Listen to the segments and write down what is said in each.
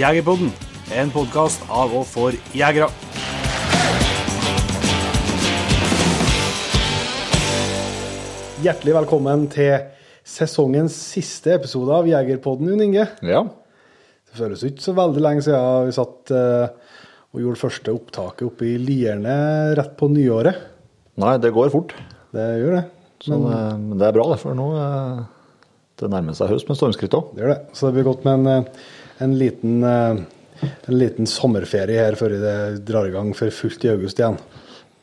Jegerpodden, en podkast av og for jegere. Hjertelig velkommen til sesongens siste episode av Jegerpodden, Jon Inge. Ja. Det føles ikke så veldig lenge siden vi satt eh, og gjorde første opptaket oppe i Lierne rett på nyåret. Nei, det går fort. Det gjør det. Så det, men det er bra, det. For nå eh, det nærmer seg høst med stormskritt òg. Det gjør det. Så det blir godt med en, eh, en, liten, eh, en liten sommerferie her før det drar i gang for fullt i august igjen.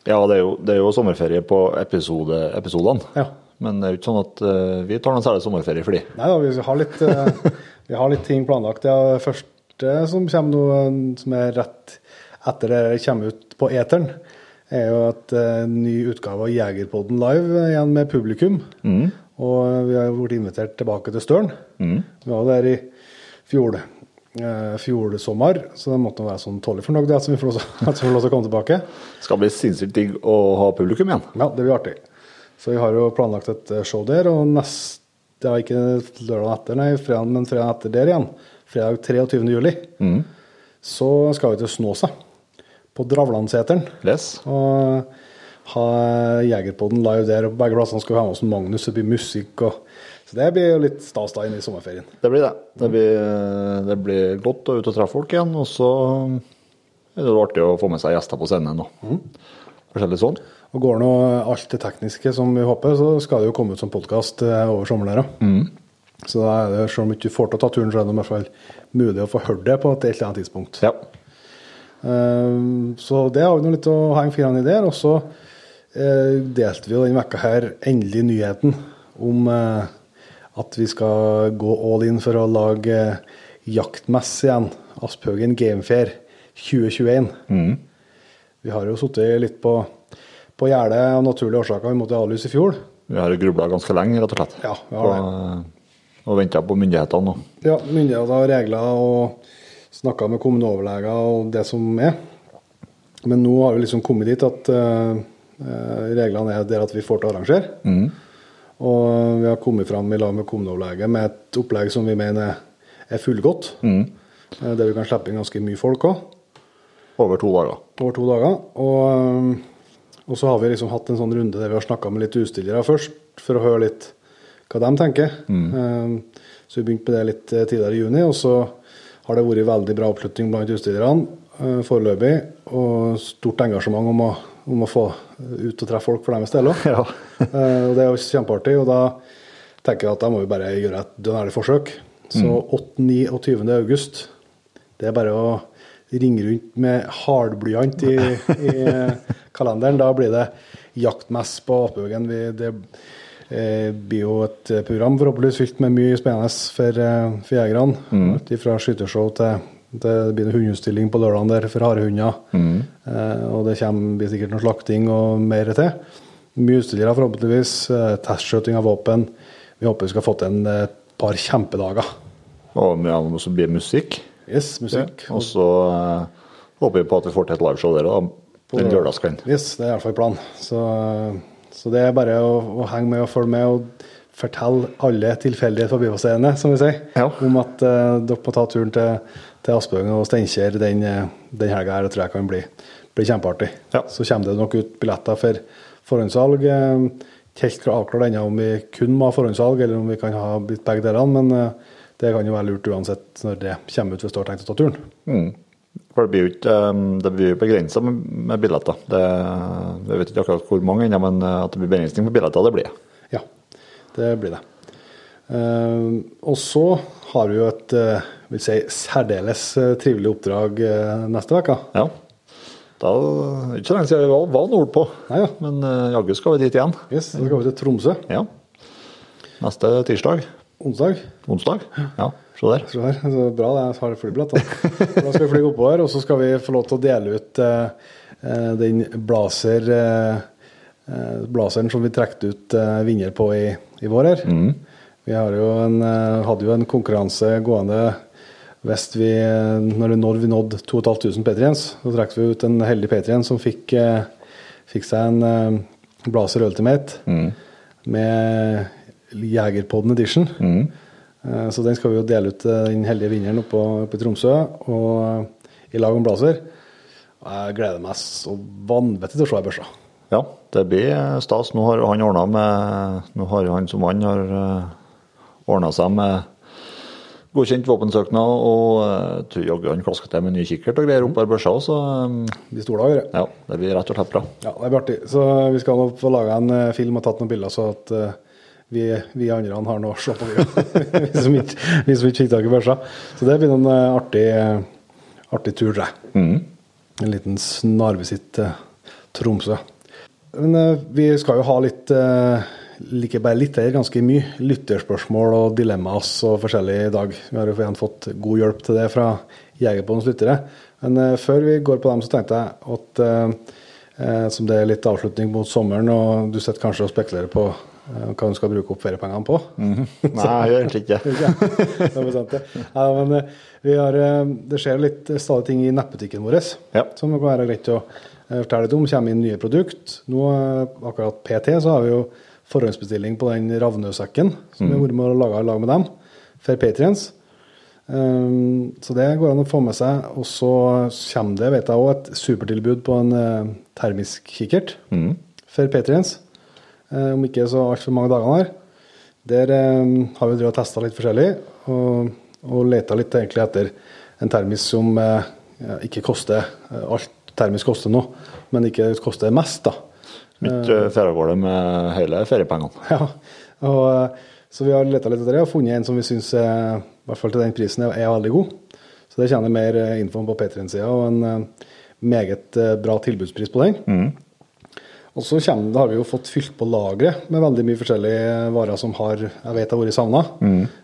Ja, det er, jo, det er jo sommerferie på episode, episodene. Ja. Men det er jo ikke sånn at uh, vi tar noen særlig sommerferie for de. Nei da, vi har litt, eh, vi har litt ting planlagt. Det første som kommer nå, som er rett etter det kommer ut på eteren, er jo at uh, ny utgave av Jegerpodden live igjen med publikum. Og vi har jo blitt invitert tilbake til Støren. Vi var der i fjor, eh, fjor sommer, så det måtte være sånn tålelig fornøyd at vi får lov til- å komme tilbake. Skal bli sinnssykt digg å ha publikum igjen. Ja, det blir artig. Så vi har jo planlagt et eh, show der, og neste, det er ikke lørdag etter, nei, fredag, men fredag etter der igjen, fredag 23. juli, så skal vi til Snåsa, på Dravlandseteren, Les. og ha Jegerpodden live der, og på begge plassene skal vi ha med oss Magnus, det blir musikk, og så det blir jo litt stas da inn i sommerferien. Det blir det. Det blir, det blir godt å ut og treffe folk igjen. Og så er det artig å få med seg gjester på scenen og forskjellig sånn. Og går nå alt det tekniske som vi håper, så skal det jo komme ut som podkast over sommeren. da. Så da er det, selv om du ikke får til å ta turen, så er det i hvert fall mulig å få hørt det på et eller annet tidspunkt. Ja. Eh, så det har vi nå litt å henge fingrene i der. Og så eh, delte vi jo denne vekka her endelig nyheten om eh, at vi skal gå all in for å lage jaktmess igjen. Asphaugen Gamefair 2021. Vi har jo sittet litt på, på gjerdet av naturlige årsaker. Vi måtte avlyse i fjor. Vi har grubla ganske lenge, rett og slett. Ja, vi har det. og venta på myndighetene. Og, Ja, myndigheter, regler og snakka med kommuneoverleger og det som er. Men nå har vi liksom kommet dit at eh, eh, reglene er der at vi får til å arrangere. Og vi har kommet fram i lag med kommuneoverlege med et opplegg som vi mener er fullgodt. Mm. Der vi kan slippe inn ganske mye folk òg, over to dager. over to dager. Og, eh, og så har vi liksom hatt en sånn runde der vi har snakka med litt utstillere først, for å høre litt hva de tenker. Mm. Så vi begynte med det litt eh, tidligere i juni, og så har det vært veldig bra oppslutning blant utstillerne eh, foreløpig, og stort engasjement om å, om å få ut og treffe folk for deres del òg. Ja. og det er jo kjempeartig, og da tenker jeg at da må vi bare gjøre et dønnerlig forsøk. Så 8., 9. og 20. august, det er bare å ringe rundt med hardblyant i, i kalenderen. Da blir det jaktmess på Apehaugen. Det eh, blir jo et program forhåpentligvis fylt med mye spennende for, eh, for jegerne. Alt Fra skyttershow til det blir en hundeutstilling på lørdagen der for harehunder. Eh, og det kommer, blir sikkert noe slakting og mer til. Mye utstillere forhåpentligvis. Eh, testskjøting av våpen. Vi håper vi skal få til en eh, par kjempedager. Og ja, som blir musikk. Yes, musikk. Og så eh, håper vi på at vi får til et liveshow der da, den lørdagskvelden. Yes, det er iallfall planen. Så, så det er bare å, å henge med og følge med og fortelle alle tilfeldige forbipasserende, som vi sier, Ja. om at eh, dere må ta turen til, til Aspøyen og Steinkjer den, eh, den helga her. Tror jeg kan bli, bli kjempeartig. Ja. Så kommer det nok ut billetter for forhåndssalg. Eh, Ikke helt avklart ennå om vi kun må ha forhåndssalg, eller om vi kan ha begge delene. Men eh, det kan jo være lurt uansett når det kommer ut hvis du har tenkt å ta turen. Mm. For det blir jo ikke det blir begrensa med, billetter. Det, jeg vet ikke akkurat hvor mange ennå, men at det blir begrensning på billetter, det blir det. Ja, det blir det. Og så har vi jo et vil si, særdeles eh, trivelig oppdrag eh, neste uke. Ja. Da ikke så lenge siden vi var, var nordpå, Nei ja. men uh, jaggu skal vi dit igjen. Yes, Da skal vi til Tromsø Ja. Neste tirsdag. onsdag. Onsdag. Ja, se der. Se der. så bra det jeg har flybillett. Da. da skal vi fly oppover, og så skal vi få lov til å dele ut eh, den blazer eh, blazeren som vi trekte ut uh, vinner på i, i vår her. Vi har jo en, hadde jo en konkurranse gående hvis vi, eh, når, vi- nådde, nådde 2500 Patriens, så trakk vi ut en heldig Patrien som fikk, eh, fikk seg en Blaser Blazer Ultimate med Jegerpodden Edition. Mm. Så den skal vi jo dele ut til den heldige vinneren oppe, oppe i Tromsø, og eh, i lag med Blazer. Jeg gleder meg så vanvittig til å se ei børsa. Ja, det blir stas. Nå har han ordna med Nå har han som han har ordna seg med godkjent våpensøknad, og uh, tror jaggu han klasker til med ny kikkert og greier opp her børsa så um, De store dager. ja, det blir rett og slett bra. Ja, det blir artig. Så vi skal nå få laga en uh, film og tatt noen bilder, så at uh, vi, vi andre har noe å se på, vi vi som ikke vi som ikke fikk tak i børsa. Så det blir en eh, artig, eh, artig tur, tror jeg. En liten snarvisitt til Tromsø. Men eh, vi skal jo ha litt eh, Like bare litt, er ganske mye lytterspørsmål og dilemmas og forskjellig i dag. Vi har jo igjen fått god hjelp til det fra Jegerpodens lyttere. Men eh, før vi går på dem, så tenkte jeg at eh, eh, som det er litt avslutning mot sommeren, og du sitter kanskje og spekulerer på hva hun skal bruke opp feriepengene på. Nei, jeg gjør egentlig ikke det. Ja, men vi har, det skjer litt stadig ting i nettbutikken vår Ja. som det kan være greit å fortelle litt om. kommer inn nye produkt. Nå, akkurat PT, så har vi jo forhåndsbestilling på den ravnøsekken som vi har vært med og laga i lag med dem, for Patriens. Um, så det går an å få med seg. Og så kommer det, vet jeg òg, et supertilbud på en uh, termisk kikkert for Patriens. Uh, om ikke så altfor mange dagene her. Der um, har vi testa litt forskjellig, og, og leta litt egentlig etter en termisk som uh, ikke koster Alt termisk koster nå, men ikke koster mest, da. Ikke feriegårde med hele feriepengene. Ja, og, eh, så vi har leta litt etter det og funnet en som vi syns, i hvert fall til den prisen, er, veldig god. Så det kommer mer eh, info på Patrion-sida, og en eh, meget eh, bra tilbudspris på den. Og så kommer, da har vi jo fått fylt på lageret med veldig mye forskjellige varer som har jeg vet har vært savna.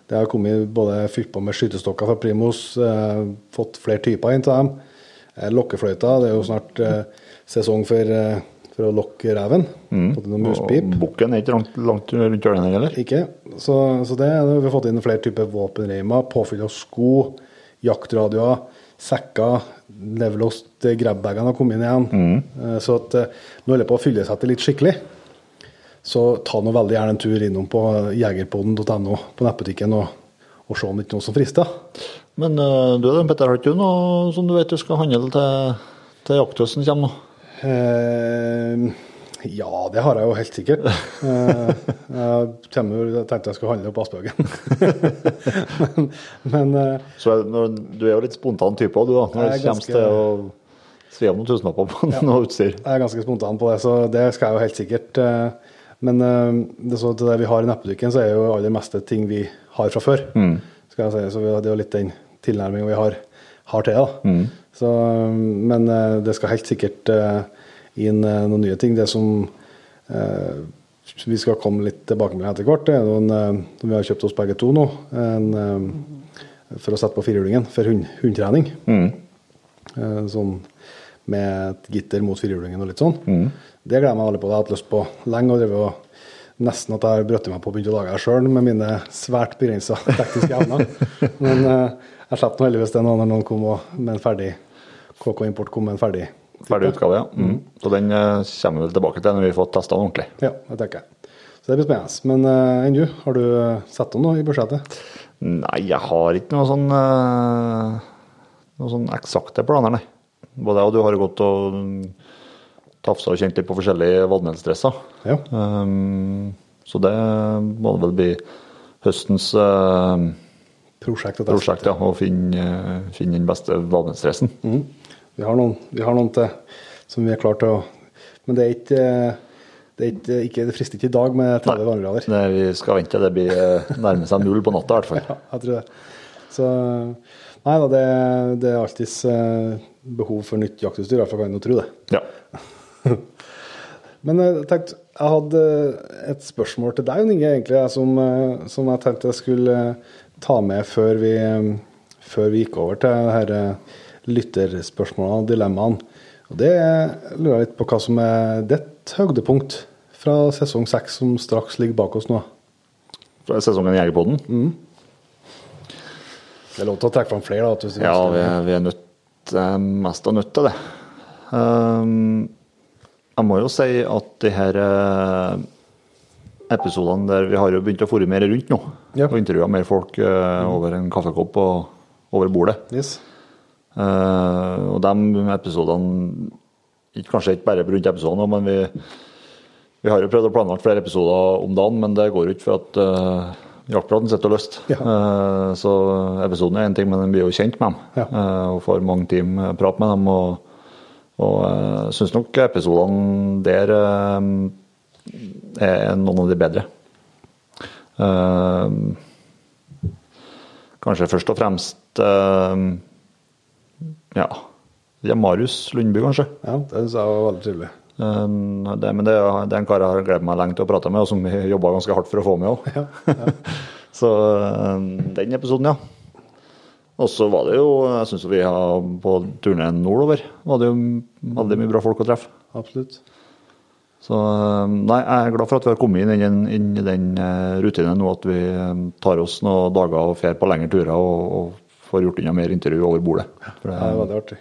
Det har kommet både fylt på med skytestokker fra Primus, eh, fått flere typer inn til dem. Eh, lokkefløyter, det er jo snart eh, sesong for, eh, for å lokke reven. Fått inn muspip. Og bukken er ikke langt, langt rundt hjørnet heller. Ikke. Så, så det, vi har fått inn flere typer våpenreimer, påfyll av sko, jaktradioer, sekker. Levelost grabbagene har kommet inn igjen. Mm. Så at eh, nå holder jeg på å fylle seg til litt skikkelig. Så ta nå veldig gjerne en tur innom på jegerpodden.no på nettbutikken og, og se om det ikke er noe som frister. Men eh, du Petter, har ikke noe som du vet du skal handle til, til jakthøsten kommer nå? Eh, ja, det har jeg jo helt sikkert. Eh, jeg tenkte jeg skulle handle opp Aspbøgen. men men eh, Så er, du er jo litt spontan type òg, du da. Når det er kommer til å svi av noen tusenlapper på noe utstyr. Jeg er ganske spontan på det, så det skal jeg jo helt sikkert. eh, Men det, så til det vi har i nettbutikken, så er jo aller meste ting vi har fra før. Skal jeg si. Så vi- det er jo litt den tilnærminga vi har, har til det. Så, eh, men det skal helt sikkert inn eh, noen nye ting. Det som eh, vi skal komme litt tilbake med etter hvert, det er noen eh, som vi har kjøpt oss begge to nå. En, eh, for å sette på firehjulingen for hund, hundtrening. Eh, Sånn med et gitter mot firehjulingen og litt sånn. Det gleder jeg meg veldig på. Det har jeg hatt lyst på lenge. og drevet og Nesten at jeg har brøtt meg på å begynne å lage det sjøl med mine svært begrensa tekniske evner. Men eh, jeg slapp nå heldigvis det når noen kom med en ferdig KK Import kom med en ferdig Ferdig utgave, ja. Mm. Så den eh, kommer vi vel tilbake til når vi får testa den ordentlig. Ja, det tenker jeg. Så det blir spennende. Men uh, enn du, har du satt sett om noe i budsjettet? Nei, jeg har ikke noe sånn uh, Noe sånn eksakte planer, nei. Både jeg og du har gått og tafsa og kjent litt på forskjellige vadmelsdresser. Ja. Um, så det må det vel bli høstens uh, Prosjekt prosjekt, ja. Å finne, finne den beste vadmelsdressen. Mhm. Vi har noen, vi har noen til som vi er klare til å Men det er ikke det, er ikke, det frister ikke i dag med 30 varmegrader. Nei, vi skal vente til det blir nærmer nærme seg null på natta, i hvert fall. Ja, jeg tror det. Så Nei da, det, det er alltids eh, behov for nytt jaktutstyr, i hvert fall kan jeg jo tro det. Ja. Men jeg tenkte, jeg hadde et spørsmål til deg, Inge, egentlig, som, eh, som jeg tenkte jeg skulle eh, ta med før vi, eh, før vi gikk over til det eh, lytterspørsmålene og dilemmaene. Og det lurer jeg litt på hva som er ditt høydepunkt fra sesong seks, som straks ligger bak oss nå. Fra Sesongen i Jegerpodden. Det er lov til å trekke fram flere, da. hvis Ja, vi, er- vi er nødt, eh, mest av nødt til det. Um, jeg må jo si at de her eh, episodene der vi har jo begynt å fòre mer rundt nå. Ja. Og intervjua mer folk uh, over en kaffekopp og over bordet. Yes. Eh, og de episodene ikke, Kanskje ikke bare rundt episodene, men vi, vi har jo prøvd å planlegge flere episoder om dagen, men det går jo ikke for at uh, jaktpraten sitter løst. Ja. Uh, så episoden er én ting, men den blir jo kjent med dem. Ja. Uh, og får mange timer prat med dem. Og, og uh, syns nok episodene der eh, er noen av de bedre. Eh, kanskje først og fremst ja, er Marius Lundby, kanskje. Ja, det syns jeg var veldig trivelig. Um, det, men det, er- det er en kar jeg har gledet meg lenge til å prate med, og som vi jobba ganske hardt for å få med òg. Ja, ja. Så um, den episoden, ja. Og så var det jo, jeg syns vi har på turneen nordover, var det jo veldig mye bra folk å treffe. Absolutt. Så um, nei, jeg er glad for at vi har kommet inn i den, inn i den eh, rutinen nå, at vi tar oss noen dager og drar på lengre turer og, og får gjort unna mer intervju over bordet. For Det er det, veldig artig.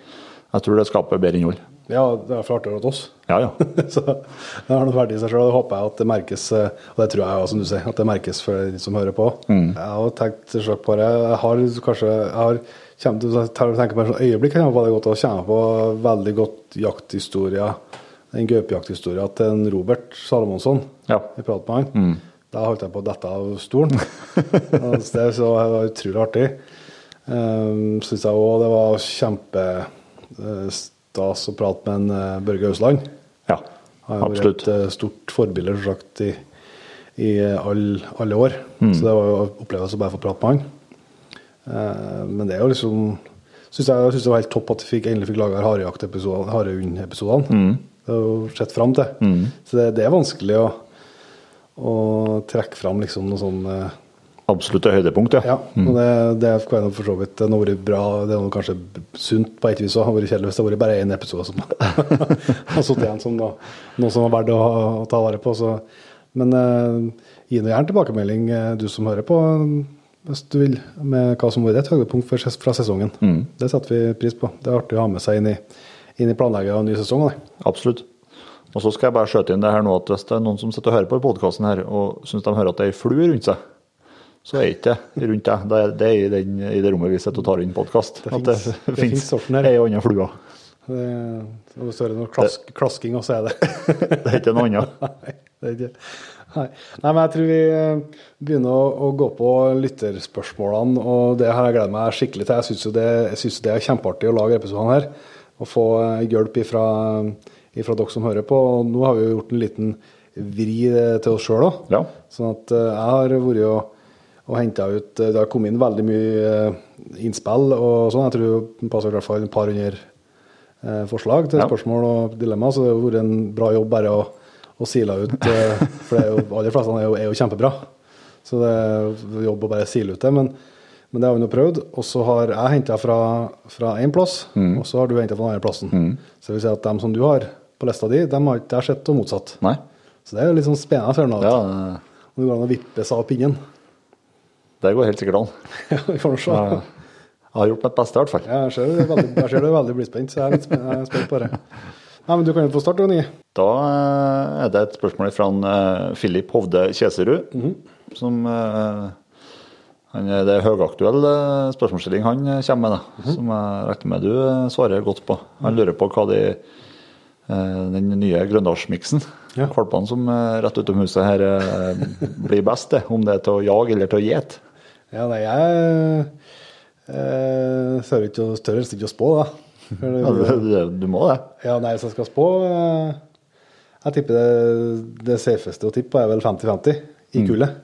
jeg tror det skaper bedre innhold. Ja, det er artig for oss. Ja, ja. Så det har noe verdi i seg sjøl. Det håper jeg at det merkes, eh, og det tror jeg som du sier, at det merkes for de som hører på. Jeg har tenkt slik på det. Jeg har kanskje jeg har, kommer til å tenke på et øyeblikk jeg det godt å kjenne på veldig godt jakthistoria, en gaupejakthistorie til en Robert Salomonsson. Ja. Jeg pratet med han. Da holdt jeg på å dette av stolen. Og det var utrolig artig. Um, Syns jeg òg det var kjempestas å prate med en eh, Børge Ausland. ja. Han har vært et eh, stort forbilde selvsagt, i, i all, alle år. Mm. Så det var jo opplevelse å bare få prate med han. Uh, men det er jo liksom synes jeg, synes det var helt topp at vi endelig fikk laga harejaktepisodene. Harehund-episodene. Mm. Det har jo sett fram til. Så det, det er vanskelig å, å trekke fram liksom noe sånn Absolutt et høydepunkt, ja. ja, og det, det kan for så vidt det har vært bra. Det er kanskje sunt på et vis òg. Vært kjedelig hvis det har vært bare én episode som har sittet igjen som noe, noe som er verdt å, å ta vare på. Så. Men eh, gi nå gjerne tilbakemelding, eh, du som hører på, hvis du vil, med hva som har vært et høydepunkt fra sesongen. Det setter vi pris på. Det er artig å ha med seg inn i, inn i planlegget av ny sesong. Det. Absolutt. Og så skal jeg bare skjøte inn det her nå at hvis det er noen som sitter og hører på podkasten her og syns de hører at det er ei flue rundt seg, så er ikke det rundt deg. Det er, det i, den, i det rommet vi sitter og tar inn podkast. Det At det det her. ei og anna flue. Det, hvis det er noe klask, klasking, så er det Det er ikke noe annet. Nei, det er ikke Nei. Nei, men jeg tror vi eh, begynner å, å gå på lytterspørsmålene, og det har jeg gledet meg skikkelig til. Jeg syns jo det, synes det er kjempeartig å lage episodene her, og få eh, hjelp ifra, ifra dere som hører på. Og nå har vi jo gjort en liten vri eh, til oss sjøl òg. Ja. Sånn at jeg har vært og, og henta ut eh, Det har kommet inn veldig mye eh, innspill og sånn. Jeg tror det passer i hvert fall et par hundre eh, forslag til spørsmål og dilemma, så det har vært en bra jobb bare å, å sile ut. For det er jo, aller fleste er jo, er jo kjempebra. Så det er jobb å bare sile ut det. Men, men det har vi nå prøvd. Og så har jeg henta fra, fra én plass, Mm. og så har du henta fra den andre plassen. Så det vil si at dem som du har på lista di, dem har ikke jeg sett, og motsatt. Nei. Så det er jo litt sånn spennende. for du, Ja, at Det går an å vippes av pinnen. Det går helt sikkert an. Ja, vi får nå se. Jeg har gjort mitt beste, i hvert fall. Ja, jeg ser du er veldig, jeg ser du er veldig blidspent, så jeg er litt spent, jeg er spent på det. Nei, men Du kan jo få starte, Ronny. Da eh, er det et spørsmål fra Filip Philip Hovde Kjeserud. Mhm. som eh, han, Det er høyaktuell eh, spørsmålsstilling han eh, kommer med, da, Mhm. som jeg regner med du eh, svarer godt på. Han lurer på hva de, eh, den nye Grøndalsmiksen, Ja. valpene som er rett utom huset her, eh, blir best. til. om det er til å jage eller til å gjete. Ja, nei, jeg eh, ikke å- tør helst ikke å spå, da. Ja, du, du- må det. Ja, nei, hvis jeg skal spå eh, Jeg tipper det, det safeste å tippe er vel 50-50 i kullet.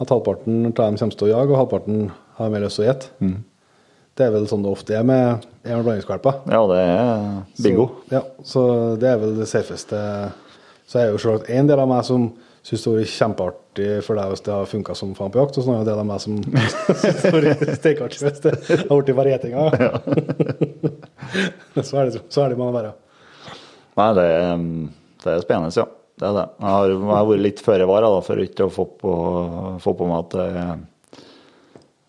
At halvparten av dem kommer til å jage, og halvparten har mer lyst til å gjete. Det er vel sånn det ofte er med, er med blandingsvalper. Ja, det er bingo. Så, ja, så det er vel det safeste. Så er jo selvsagt en del av meg som syns det har vært kjempeartig for deg hvis det har funka som faen på jakt, og så er det de av meg som har vært steikartig hvis det har blitt varietinga. så er det så ærlig man må være. Nei, det er, mm, det er spennende, ja. Det er det. Jeg har, jeg har vært litt føre var da, for ikke å få på, få på meg at det er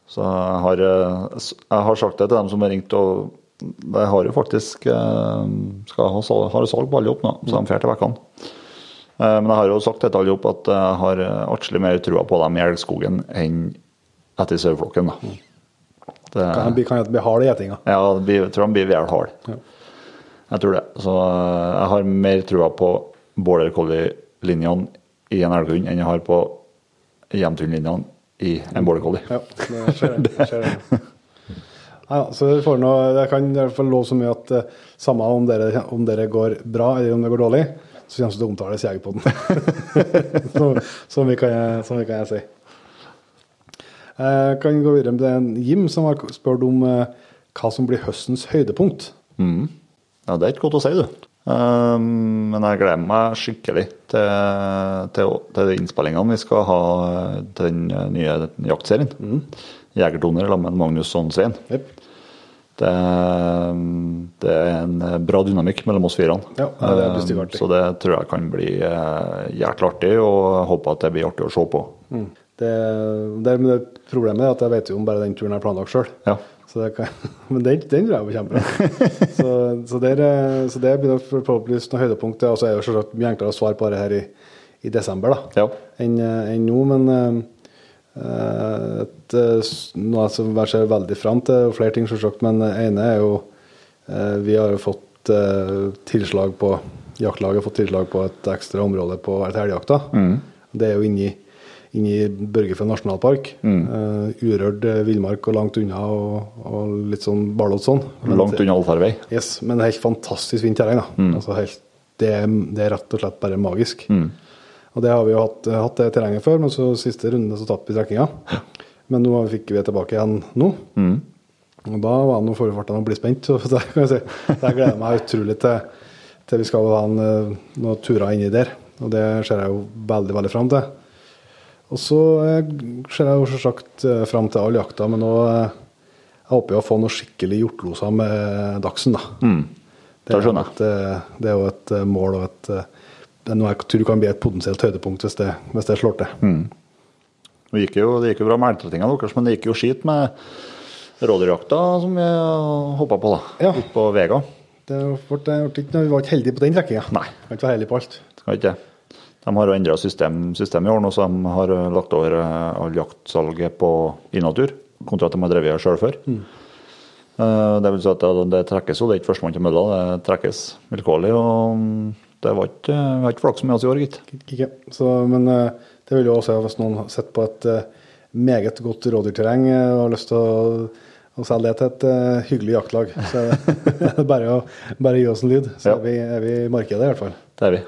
Så jeg har, eh, jeg har sagt det til dem som har ringt, og de har jo faktisk eh, skal ha, sal- har salg på alle opp nå, så de drar til vekkene. Eh, Men jeg har jo sagt dette alle at jeg har artig mer trua på dem i elgskogen enn etter saueflokken. da. Det, Kan bli, kan bli hard i gjetinga? ja, jeg tror de blir vel harde. Ja. Jeg tror det. Så eh, jeg har mer trua på border collie-linjene i en elghund enn jeg har på hjemtun-linjene i en border collie. Ja, det ser jeg. Det ser jeg. Nei, ja, så får noe, Jeg kan i hvert fall love så mye at eh, samme om dere, om dere går bra eller om det går dårlig, så kommer det omtales i Jegerpodden. så, så mye kan jeg, så mye kan jeg si. Jeg kan gå videre med en Jim som har spurt om eh, hva som blir høstens høydepunkt. Mm. Ja, det er ikke godt å si, du. Um, men jeg gleder meg skikkelig til, til, til innspillingene vi skal ha til den nye jaktserien. Mm. Jegertoner sammen med Magnus Sonsveen. Svein. Det, det er en bra dynamikk mellom oss fire. Ja, det blir. Så det tror jeg kan bli jækla artig, og håper at det blir artig å se på. Det, det, det problemet er at jeg vet jo om bare den turen jeg planlagt sjøl. Ja. Så det kan, men den, den tror jeg blir kjempebra. så, så, der, eh, så det blir forhåpentligvis noe høydepunkt. Og så er det jo selvsagt mye enklere å svare på det her i, i desember da, Ja. enn eh, enn nå. Men eh, et, eh, noe som jeg ser veldig fram til, og flere ting selvsagt, men det ene er jo eh, Vi har jo fått eh, tilslag på Jaktlaget har fått tilslag på et ekstra område på elgjakta. Mm. Det er jo inni inni Børgefjell nasjonalpark. Eh, urørt eh, villmark og langt unna og, og litt sånn barlåt sånn. Langt unna allfarvei. Yes, men helt fantastisk fint terreng. da. Altså helt, det, det er rett og slett bare magisk. Og det har vi jo hatt, hatt det terrenget før, men så siste runde så tapte vi trekkinga. Men nå fikk vi det tilbake igjen nå. Og da var det noe forfarten å bli spent. Så det kan jeg si. Så jeg meg utrolig til, til vi skal ha en, eh, noen turer inni der. Og det ser jeg jo veldig, veldig fram til. Og så eh, ser jeg jo selvsagt eh, fram til all jakta, men nå eh, jeg håper jo å få noe skikkelig hjortloser med Dagsen, da. Det er jo skjønner jeg. et, eh, det er jo et eh, mål og et eh, det er noe jeg tror kan bli et potensielt høydepunkt hvis det, hvis det slår til. Mm. Det gikk jo, det gikk jo bra med elgtrettinga deres, men det gikk jo skit med rådyrjakta som vi hoppa på, da. Ja. Ute på Vega. Det ble, det ble ikke, vi var ikke heldige på den trekkinga. Nei. Kan ikke være heldige på alt. Skal ikke det. De har jo endra system, system i år nå, så de har eh, lagt over eh, all jaktsalget på i natur, kontra at de har drevet sjøl før. Mm. Det vil si at det, det trekkes jo, det er ikke førstemann til mølla, det trekkes vilkårlig. og det var ikke, Vi har ikke flaks med oss i år, gitt. Ikke. Så, men eh, det vil jo også hvis noen sett på et eh, meget godt rådyrterreng eh, og har lyst til å, å selge det til et hyggelig jaktlag, så bare å bare gi oss en lyd. Så Ja. er, vi, er vi i markedet, i hvert fall. Det er vi.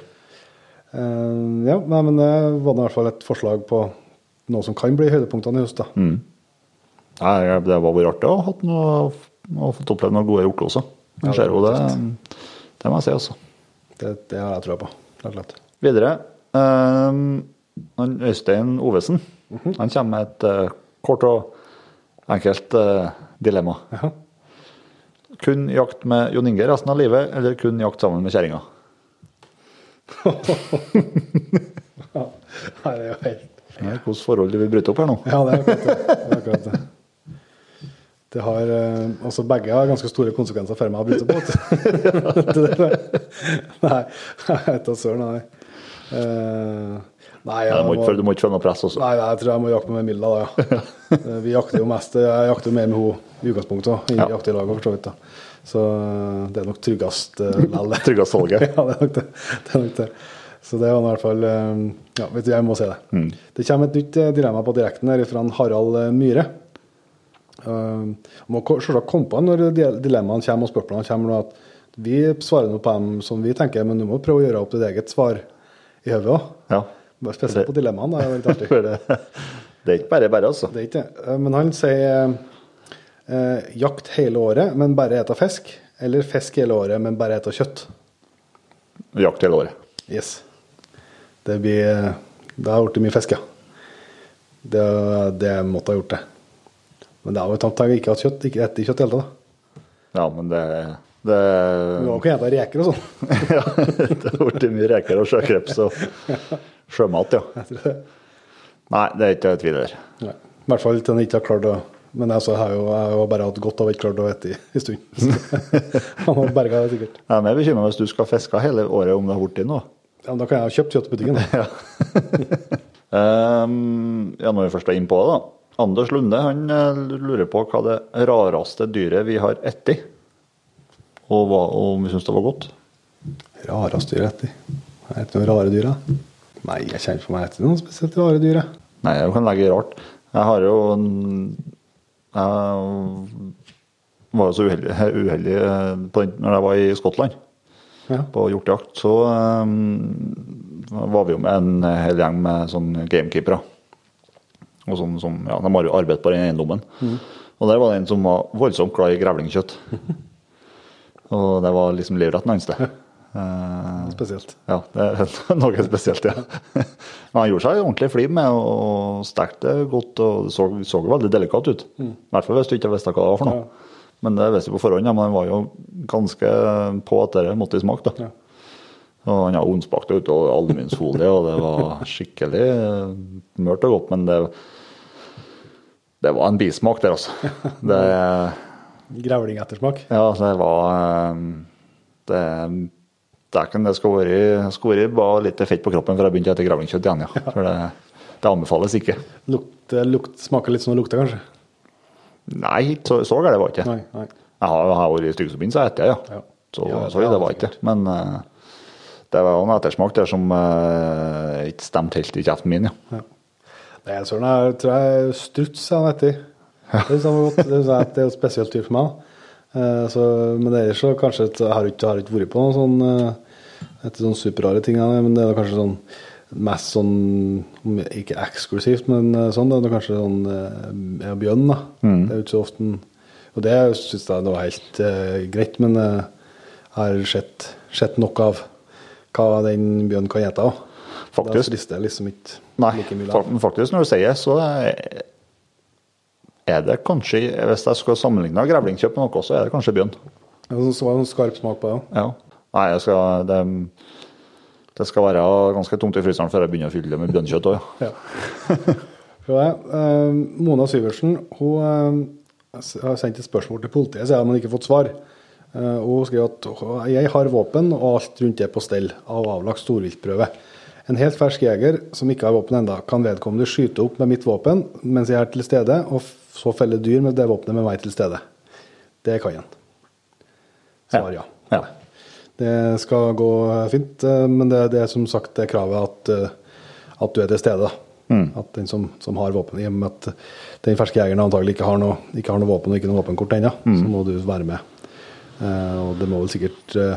Ja, nei, men det var i hvert fall et forslag på noe som kan bli høydepunktene i høst. da. Nei, det var vært artig å ha fått oppleve noen gode. Ja, Jeg ser jo det, det det må jeg si, altså. Det, det har jeg trua på. klart. slett. Videre. Um, Øystein Ovesen han kommer med et uh, kort og enkelt uh, dilemma. Ja. Kun jakt med Jon Inge resten av livet, eller kun jakt sammen med kjerringa? Nei, det er jo helt Ja, Hvilket forhold du vil bryte opp her nå? Ja, det er akkurat det. det, er akkurat det. Det har, eh, altså Begge har ganske store konsekvenser for meg å bryte der. nei, jeg vet da søren, nei. Eh, nei, jeg du, må du må ikke føle noe press også. nei, jeg tror jeg må jakte med Milla, da, ja. Eh, Vi jakter jo mest Jeg jakter jo mer med henne i utgangspunktet, også, i Ja. jakter i lag, for så vidt. da. Så eh, det er nok tryggest uh, lell. Tryggest salget. ja, det er nok det. det, er nok det. Så det var i hvert fall eh, Ja, vet du, jeg må si det. Mm. Det kommer et nytt eh, dilemma på direkten her fra Harald eh, Myhre. Uh, må selvsagt komme på når di- dilemmaene kommer og spørsmålene kommer. At vi svarer noe på dem som vi tenker, men du må prøve å gjøre opp ditt eget svar i hodet òg. Ja. Spesielt på dilemmaene. Det er litt artig. Det, det er ikke bare bare, altså. Det er ikke det. Eh, Men han sier eh, jakt hele året, men bare ete fisk. Eller fisk hele året, men bare ete kjøtt. Jakt hele året. Yes. Det blir eh, Det har blitt mye fisk, ja. Det, det måtte ha gjort det. Men det har jo at jeg ikke hatt kjøtt. Ikke etter kjøtt i hele tatt. Ja, men det, det Du har ikke spist reker og sånn. ja, Det har blitt mye reker og sjøkreps og sjømat, ja. Nei, det er ikke tvil der. Nei. I hvert fall til en ikke har klart å Men altså, jeg har jo, jeg har bare hatt godt av ikke klart å spise i en stund. Han har berga det sikkert. Jeg er bekymra hvis du skal fiske hele året, om det har blitt noe. Ja, men da kan jeg ha kjøpt kjøtt i butikken. ja. Ehm, ja, når vi først er innpå det, da. Anders Lunde han eh, lurer på hva det rareste dyret vi har spist, og hva, om vi syns det var godt. Rareste dyr etter. Jeg vet ikke noen rare dyr, jeg. Nei, jeg kjenner for meg etter noen spesielt rare dyr. jeg. Nei, jeg kan legge rart. Jeg har jo en- Jeg var jo så uheldig, uheldig eh, på den, når jeg var i Skottland Ja. på hjortejakt, så um, var vi jo med en hel gjeng med sånn gamekeepere. Og sånn som, ja, De har jo arbeidet på den eiendommen. Og der var det en som var voldsomt glad i grevlingkjøtt. og det var liksom livretten hans, det. Uh, Spesielt. ja, det er noe spesielt, ja. Men han gjorde seg ordentlig flid med og stekte godt. og Det så, så veldig delikat ut. I hvert fall hvis du ikke visste hva det var for noe. Men det visste vi på forhånd, ja, men han var jo ganske på at det måtte smake. da. Ja. Og han har ondspakt ut og aluminiumsfolie, og det var skikkelig mørt mørkt og godt. Men det, det var en bismak der, altså. Det, Grevlingettersmak. ja, det var Det Det Dæken, det skulle vært skulle vært litt fett på kroppen før jeg begynte å spise grevlingkjøtt igjen, ja. For det, det anbefales ikke. Lukt, lukt, smaker litt som det lukter, kanskje? Nei, så, så galt var det ikke. Nei. nei. Jeg har, jeg har vært i Stykkesbyen, så spiser jeg, ja. Ja. Så, Ja, så ja, det var ikke. Men uh, det var en ettersmak der som uh, ikke stemte helt i kjeften min, ja. Ja. Nei, jeg tror jeg tror jeg struts han vet. Det er, sånn godt. Det, det er jo et spesielt dyr for meg. Så, men ellers så kanskje et- jeg har ikke, har ikke vært på noen sånn eh, etter sånne superrare ting, men det er kanskje sånn mest sånn Ikke eksklusivt, men eh, sånn. Det er kanskje sånn ja, bjørn, da. Mm. Det er jo ikke så ofte Og det syns jeg det var helt uh, greit, men eh, jeg har sett, sett nok av hva den bjørnen kan gjete òg. Da Faktisk. frister jeg liksom ikke Nei, like mye. Nei, faktisk når du sier det, så er- er det kanskje Hvis jeg skal sammenligne grevlingkjøp med noe, så er det kanskje bjørn. Det var det en skarp smak på det. Ja. Nei, jeg skal, det, det skal være ganske tungt i fryseren før jeg begynner å fylle det med bjørnkjøtt òg, ja. Ja. Det. Eh, Mona Syversen hun eh, har sendt et spørsmål til politiet, så har man ikke fått svar. Eh, og hun skriver at jeg har våpen og alt rundt det på stell av avlagt storviltprøve. En helt fersk jeger som ikke har våpen enda, kan vedkommende skyte opp med mitt våpen mens jeg er til stede, og så felle dyr med det våpenet med meg til stede. Det kan han. Svar ja. Ja. Det skal gå fint, eh, men det, det er som sagt det kravet at, eh, at du er til stede. da. At den som, som har våpen, i og med at den ferske jegeren antagelig ikke har noe, ikke har noe våpen og ikke noe våpenkort ennå, så må du være med. Eh, og det må vel sikkert eh,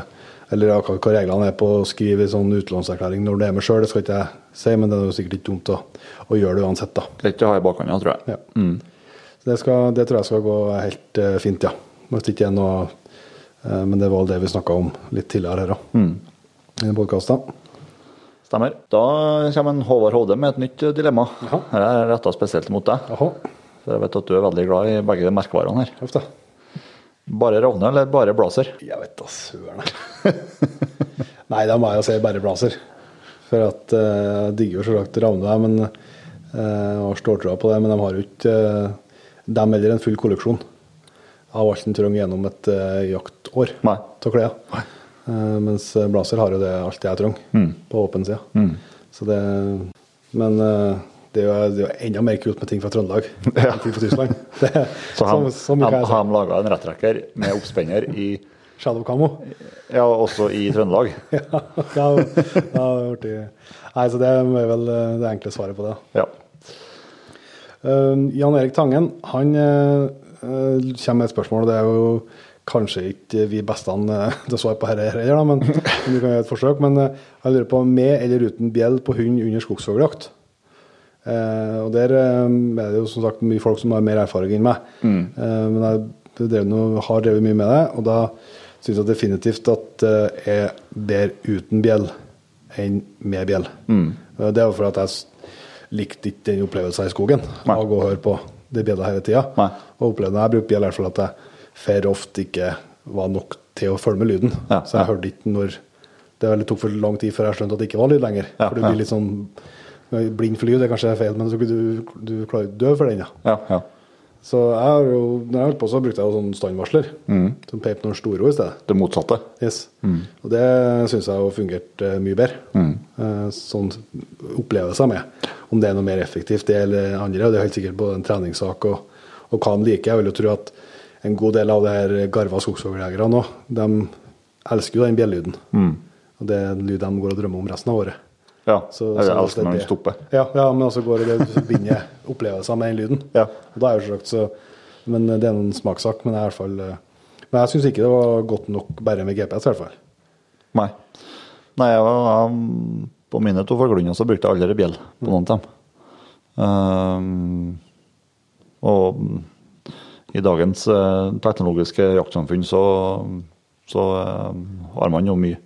Eller hva hva reglene er på å skrive en sånn utlånserklæring når du er med sjøl, det skal ikke jeg si, men det er jo sikkert ikke dumt å, å gjøre det uansett, da. Greit å ha i bakhånda, tror jeg. Ja. Så det, skal, det tror jeg skal gå helt uh, fint, ja. Hvis det ikke er noe uh, Men det var det vi snakka om litt tidligere her òg. I podkasten. Stemmer. Da kommer en Håvard Hovde med et nytt eh, dilemma. Jaha. Det er retta spesielt mot deg. Aha. For jeg vet at du er veldig glad i begge de merkevarene her. Ofte. Bare Ravne eller bare Blazer? Jeg vet da søren. Nei, da må jeg jo si bare Blazer. For at eh, jeg digger jo selvsagt Ravne, men uh, har ståltroa på det. Men de har jo ikke uh, dem heller en full kolleksjon av alt en trenger gjennom et jaktår Nei. av klær. Eh, mens Blazer har jo det alt det jeg trenger på åpen side. Mm. Så det Men det er jo det er jo enda mer kult med ting fra Trøndelag Ja. enn ting fra Tyskland. Det, Så han, jeg si. de laga en rettrekker med oppspenner i Shadow Camo. Ja, også i Trøndelag. ja, ja, det vært i- Nei, så det er vel eh, det enkle svaret på det. Ja. Uh, Jan Erik Tangen han uh, kommer med et spørsmål. og Det er jo kanskje ikke vi beste uh, til å svare på dette heller, men, vi kan gjøre et forsøk. Men jeg lurer på med eller uten bjell på hund under skogsfugljakt. Uh, og Der uh, er det jo som sagt mye folk som har mer erfaring enn meg. Uh, men jeg drev noe, har drevet mye med det, og da syns jeg definitivt at det er bedre uten bjell enn med bjell. Uh, det er jo fordi at jeg likte ikke den opplevelsen i skogen. Nei. Å gå og høre på det bjella hele tida. Nei. Og opplevde når jeg brukte bjell, i hvert fall at jeg for ofte ikke var nok til å følge med lyden. Ja, så jeg hørte ikke når Det tok for lang tid før jeg skjønte at det ikke var lyd lenger. Ja, for det blir litt sånn blind fly, det er kanskje feil, men så, du, du klarer ikke dø for den, ja. Ja. Så jeg har jo, når jeg holdt på, så brukte jeg jo sånn standvarsler. Som peip noen store ord i stedet. Det motsatte. Yes. Og det syns jeg har fungerte eh, mye bedre. Mm. sånn opplevelser med. Om det er noe mer effektivt, det eller andre. Og det er helt sikkert både en treningssak og, og hva de liker. Jeg vil jo tro at en god del av det her garva skogsfugljegerne nå, de elsker jo den bjellelyden. Og det er en lyd de går og drømmer om resten av året. Ja. Så- det- når den det- stopper. Ja, ja, men altså går det forbinder opplevelser med den lyden. Ja. Og da er jo så Men det er en smakssak. Men, jeg er i hvert fall, eh, men jeg syns ikke det var godt nok bare med GPS, i hvert fall. Nei. Nei, jeg, var- på mine to fugleunger så brukte jeg aldri bjell på noen av dem. Um, og i dagens eh, teknologiske jaktsamfunn så, så eh, har man jo mye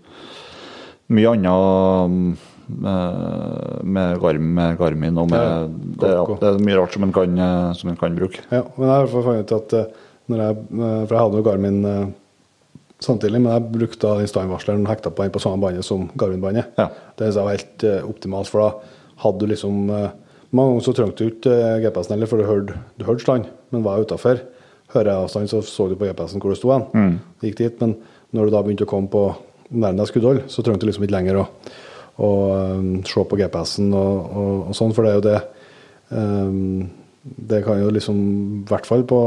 mye annet eh, med, Garm, med Garmin og med Ja, det, ja, det er mye rart som en kan, eh, som en kan bruke. Ja, men jeg har funnet ut at eh, når jeg, eh, For jeg hadde jo Garmin eh, samtidig, men jeg brukte da standvarsleren hekta på den på samme bandet som Garmin-bandet. Ja. Det var helt eh, optimalt, for da hadde du liksom eh, Mange ganger så trengte du ikke eh, GPS-en heller, for du hørte, du hørte stand, men var utafor høreavstand, så så du på GPS-en hvor du sto hen. Gikk dit, men når du da begynte å komme på nærmere skuddhold, så trengte du liksom ikke lenger å, å eh, se på GPS-en og, og, og sånn, for det er jo det um, Det kan jo liksom, i hvert fall på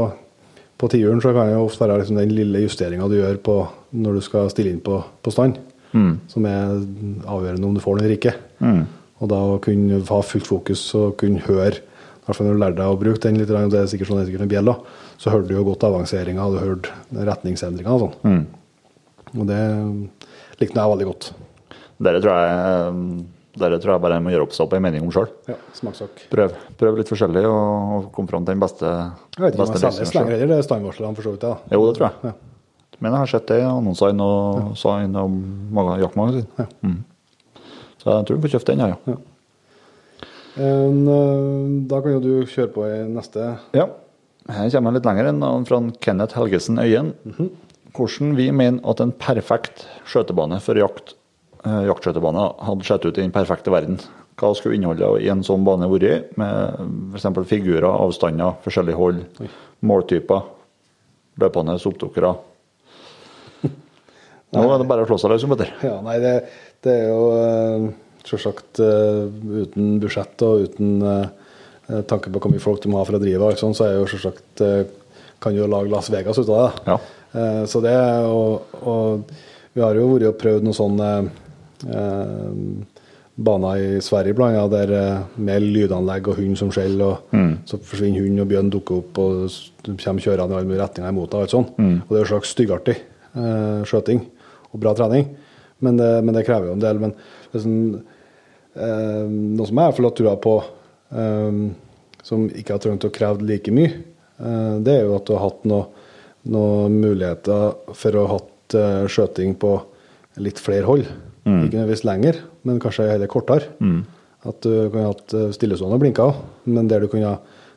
på tiuren så kan det jo ofte være liksom den lille justeringa du gjør på når du skal stille inn på, på stand, som er avgjørende om du får den eller ikke. Og da å kunne ha fullt fokus og kunne høre, i hvert fall når du lærte deg å bruke den litt, det er sikkert sånn det er sikkert da, så hørte du jo godt avanseringa, du hørte retningsendringa og sånn. Og det likte jeg veldig godt. Dere tror jeg, dere tror jeg bare må gjøre opp seg opp en mening om sjøl. Ja. Prøv, prøv litt forskjellig og, og kom fram til den beste Jeg vet ikke om jeg selges lenger heller, det er standvarslerne for så vidt. Ja. Jo, det tror jeg. Ja. Men jeg har sett det i annonsene og sa inn om maga- jaktmagasin. Ja. Mm. Så jeg tror du får kjøpt den, jeg, ja. En, eh, da kan jo du kjøre på i neste ja. Her kommer jeg litt lenger enn fra Kenneth Helgesen Øyen. Hvordan vi mener at en perfekt skjøtebane for jakt, eh, jaktskjøtebane hadde sett ut i den perfekte verden. Hva skulle innholdet i en sånn bane vært, med f.eks. figurer, avstander, forskjellige hold, måltyper, løpende oppdukkere. Nå er det bare å slå seg løs, Petter. Ja, nei, det, det er jo uh, selvsagt eh, uten budsjett og uten eh, tanke på hvor mye folk du må ha for å drive, sånt, så er jo selvsagt eh, kan jo lage Las Vegas ut av det. Ja. Eh, så det, og, og vi har jo vært og prøvd noen sånne eh, baner i Sverige blant annet, der eh, med lydanlegg og hund som skjeller, og så forsvinner hund og bjørn dukker opp, og de kommer kjørende i alle mulige retninger imot deg. og. Og det er jo slags styggartig eh, skjøting og bra trening, men det, men det krever jo en del. Men sånn, eh, noe som jeg har trua på, eh, som ikke har trengt å kreve like mye, eh, det er jo at du har hatt noe, noen muligheter for å ha hatt eh, skjøting på litt flere hold. Ikke nødvendigvis lenger, men kanskje heller kortere. At du kunne hatt eh, stillestående blinker, men der du kunne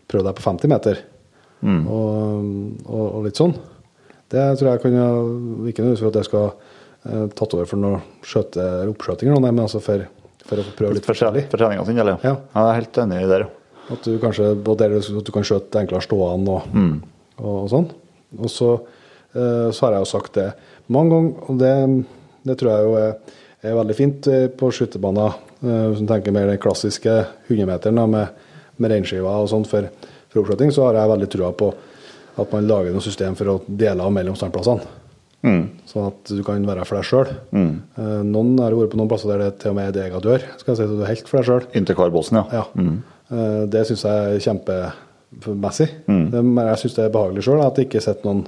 prøvd deg på 50 meter. Og, og, og litt sånn. Det tror jeg kunne Ikke nødvendigvis for at jeg skal eh, tatt over for noen skjøte, oppskjøting, eller noe, men altså for, for å prøve litt For, forskjellig. for treninga sin, eller? Ja. Jeg er helt enig i det. ja. At du kanskje der, at du kan skjøte enklere stående og, og, og sånn. Og så, eh, så har jeg jo sagt det mange ganger, og det, det tror jeg jo er, er veldig fint eh, på skytebaner. Eh, hvis du tenker mer den klassiske 100-meteren med, med reinskiver og sånn for, for oppskyting, så har jeg veldig trua på at man lager noe system for å dele av mellom standplassene. Sånn at du kan være for deg sjøl. Noen har vært på noen plasser der det til og med er deg av dør. Skal jeg si at du er helt for deg sjøl. Inntil Karbåsen, ja. Ja. Mm. Det syns jeg er kjempemessig. Det- Men jeg syns det er behagelig sjøl at det ikke sitter noen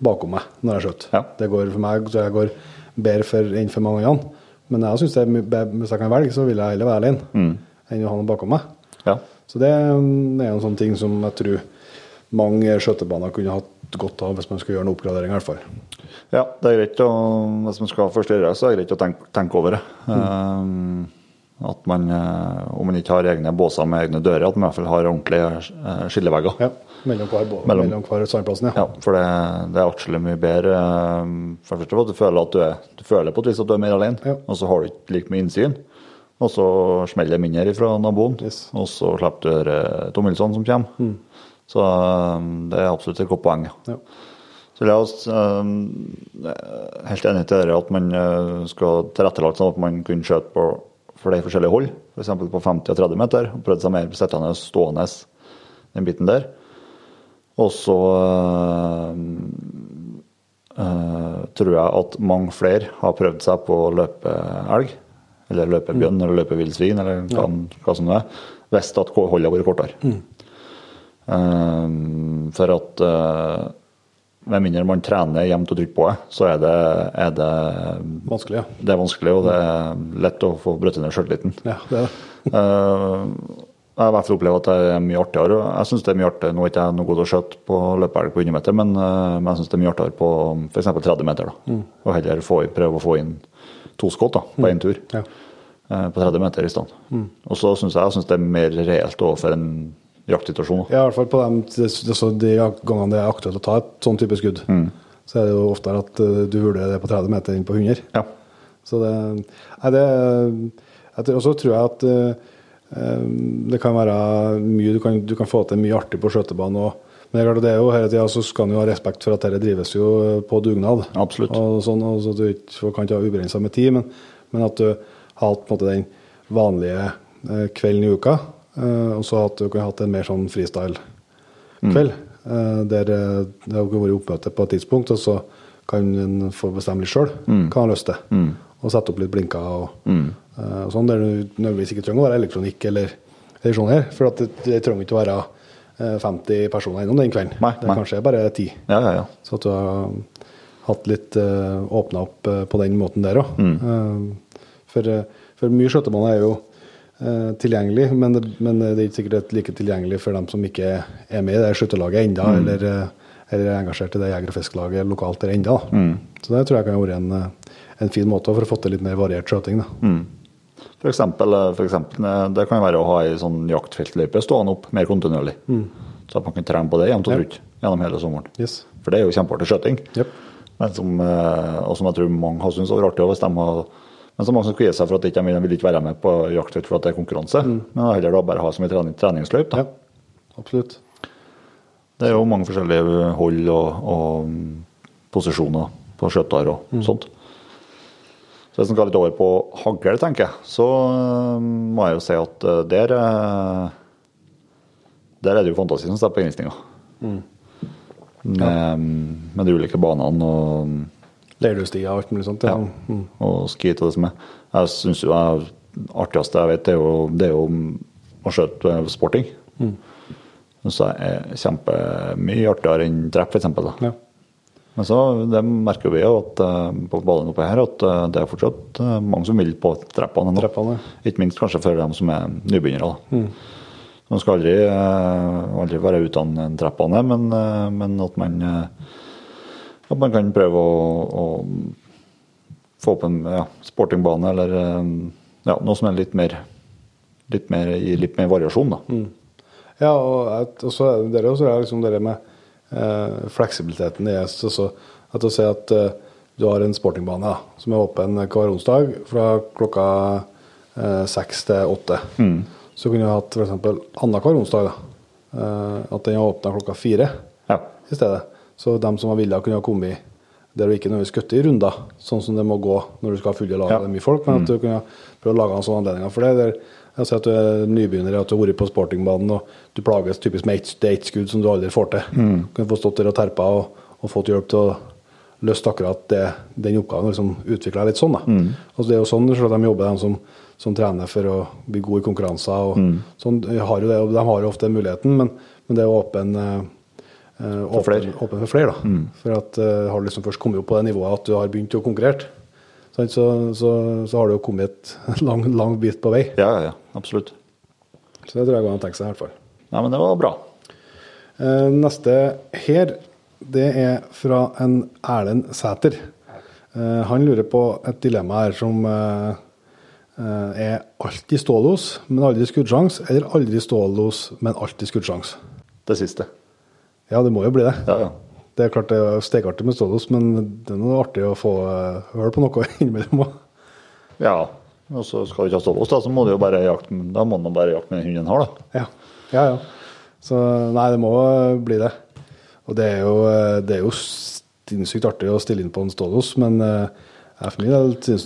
bakom meg når jeg skjøter. Ja. Det går for meg så jeg går bedre for, enn for mange andre. Men jeg synes be- hvis jeg kan velge, så vil jeg heller være alene enn å ha noen bakom meg. ja. Så det mm, er en sånn ting som jeg tror mange skjøtebaner kunne hatt godt av hvis man skulle gjøre noen oppgradering, i hvert fall. Ja, det er greit å, hvis man skal ha gjøre det, så er det greit å tenke, tenke over det. Eh, at man, eh, om man ikke har egne båser med egne dører, at man i hvert fall har ordentlige eh, skillevegger. Ja, mellom hver, Mellom- mellom hver sandplassen, ja. Ja, for det, det er atskillig mye bedre. eh, For det at du føler at du er du føler på et vis at du er mer alene, Ja. og så har du ikke like mye innsyn. Og så smeller det mindre fra naboen, Yes. og så slipper du de tomhylsene som kommer. Så eh, det er absolutt et godt poeng. ja. Så jeg også, er helt enig til dere at man skal tilrettelegge sånn at man kunne skjøte på flere forskjellige hold, f.eks. på 50 og 30 meter. og Prøvde seg mer sittende og stående, den biten der. Og så øh, øh, tror jeg at mange flere har prøvd seg på å løpe elg, eller løpe bjørn, mm. eller løpe villsvin, eller hva, hva som det er, hvis at holdet har vært kortere. Eh, for at eh, med mindre man trener jevnt og trygt på det, så er det, er det, Vanskelig, ja. det er vanskelig, og det er lett å få brutt ned sjøltilliten. Ja, det er det. Eh, jeg har i hvert fall opplevd at det er mye artigere. Jeg synes det er mye artigere, Nå er ikke jeg noe god til å skjøte på løpehelg på 100 meter, men, eh, men jeg syns det er mye artigere på f.eks. 30 meter. da. Og heller få, prøve å få inn to skudd på én tur Ja. eh, på 30 meter i stedet. Og så syns jeg, jeg synes det er mer reelt overfor en jaktsituasjon. Ja, i hvert fall på dem, de gangene det er aktuelt å ta et sånn type skudd, så er det jo oftere at eh, du vurderer det på 30 meter enn på 100. Ja. Så det, nei, det Og så tror jeg at eh, det kan være mye Du kan, du kan få til mye artig på skøytebanen òg. Men det er klart det er jo hele tida så skal en jo ha respekt for at dette drives jo på dugnad. Absolutt. Og sånn, og så du ikke kan ikke ha ubegrensa med tid, men, men at du har hatt på en måte den vanlige kvelden i uka, og så du kunne hatt en mer sånn freestyle-kveld. Mm. der eh, det har vært oppmøte på et tidspunkt, og så kan en få bestemme litt sjøl hva en har lyst til. Og sette opp litt blinker og, eh, og sånn, der du nødvendigvis ikke trenger å være elektronikk eller, eller sånn her. For at det, det trenger ikke å være eh, 50 personer innom den kvelden. Nei, det nei. er kanskje bare 10. Ja, ja, ja. Så at du har hatt litt åpna opp eh, på den måten der òg. for, eh, for mye skjøttemann er jo eh, tilgjengelig, men det, men det er ikke sikkert like tilgjengelig for dem som ikke er med i det skytterlaget ennå, eller, eh, eller er engasjert i det jeger- og fiskerlaget lokalt der ennå. Så det tror jeg kan ha vært en, eh, en fin måte for å få til litt mer variert skjøting. Mm. For eksempel, for eksempel, det kan være å ha ei sånn jaktfeltløype stående opp mer kontinuerlig. Så at man kan trene på det jevnt og trutt gjennom hele sommeren. Yes. For det er jo kjempeartig skjøting. Yep. Men som, og som jeg tror mange har syntes var artig hvis de har men så mange som kvier seg for at de ikke vil ikke være med på jaktfelt for at det er konkurranse. Men heller da bare ha som en trening, treningsløp. Da. Ja, absolutt. Det er jo mange forskjellige hold og, og mm, posisjoner på skjøtter og sånt. Så hvis en skal litt over på hagl, tenker jeg, så eh, må jeg jo si at eh, der eh, Der er det jo fantasi som står på Ja. Med, med de ulike banene og Leirduestiger og alt mulig sånt. Ja. Ja. Mm. og skit og det som er. Jeg syns jo det artigste jeg vet, det er jo, det er jo å skjøte sporting. Mm. Så er kjempemye artigere enn trepp, f.eks. Ja. Men så det merker vi jo at eh, på ballen oppe her at eh, det er fortsatt eh, mange som vil på treppene. Treppene, Ikke minst kanskje for dem som er nybegynnere. Mm. Man skal aldri, eh, aldri være uten treppene, men, eh, men at man eh, at man kan prøve å, å få opp en ja, sportingbane eller eh, ja, noe som er litt mer, litt mer litt mer variasjon. da. Ja, og og så er det også liksom det med eh, fleksibiliteten i ES. Altså, at å si at eh, du har en sportingbane da, som er åpen hver onsdag fra klokka eh, seks til åtte. Så kunne du hatt f.eks. annenhver onsdag. da, eh, At den er åpna klokka fire Ja. i stedet. Så dem som var villet, kunne ha kommet der du ikke nødvendigvis skutt i runder, sånn som det må gå når du skal ha fulle lag Ja. og det er mye folk. Men at du kunne prøve å lage en sånn anledning for det. Der, jeg ser at du er nybegynner, at du har vært på sportingbanen og du plages typisk med ett er skudd som du aldri får til. Du kan få stått der og terpa og, og fått hjelp til å løse akkurat det, den oppgaven. liksom utvikla litt sånn. da. Altså, det er jo sånn så de jobber, de som, som trener for å bli gode i konkurranser. og sånn, de har jo det, og de har jo ofte muligheten, men, men det er jo åpen eh, for åpen, flere. åpen for flere. da. For at uh, har du liksom først kommet opp på det nivået at du har begynt å konkurrere, så, så, så, så har du jo kommet et lang, lang bit på vei. Ja, ja, ja, absolutt. Så det tror jeg går an å tenke seg i hvert fall. Nei, men det var bra. Uh, neste her, det er fra en Erlend Sæter. Uh, han lurer på et dilemma her som er alltid stålos, men aldri skuddsjanse, eller aldri stålos, men alltid skuddsjanse. Det siste. Ja, det må jo bli det. Ja, ja. Det er klart det er stekeartig med stålos, men det er noe artig å få uh, på noe innimellom òg. ja. Og så skal du ikke ha stålås, da, så må du jo bare jakte, da må man bare jakte med den hunden en har, da. Ja. ja, ja. Så nei, det må bli det. Og det er jo, eh, det er jo sinnssykt artig å stille inn på en Stålos, men eh, jeg for min del syns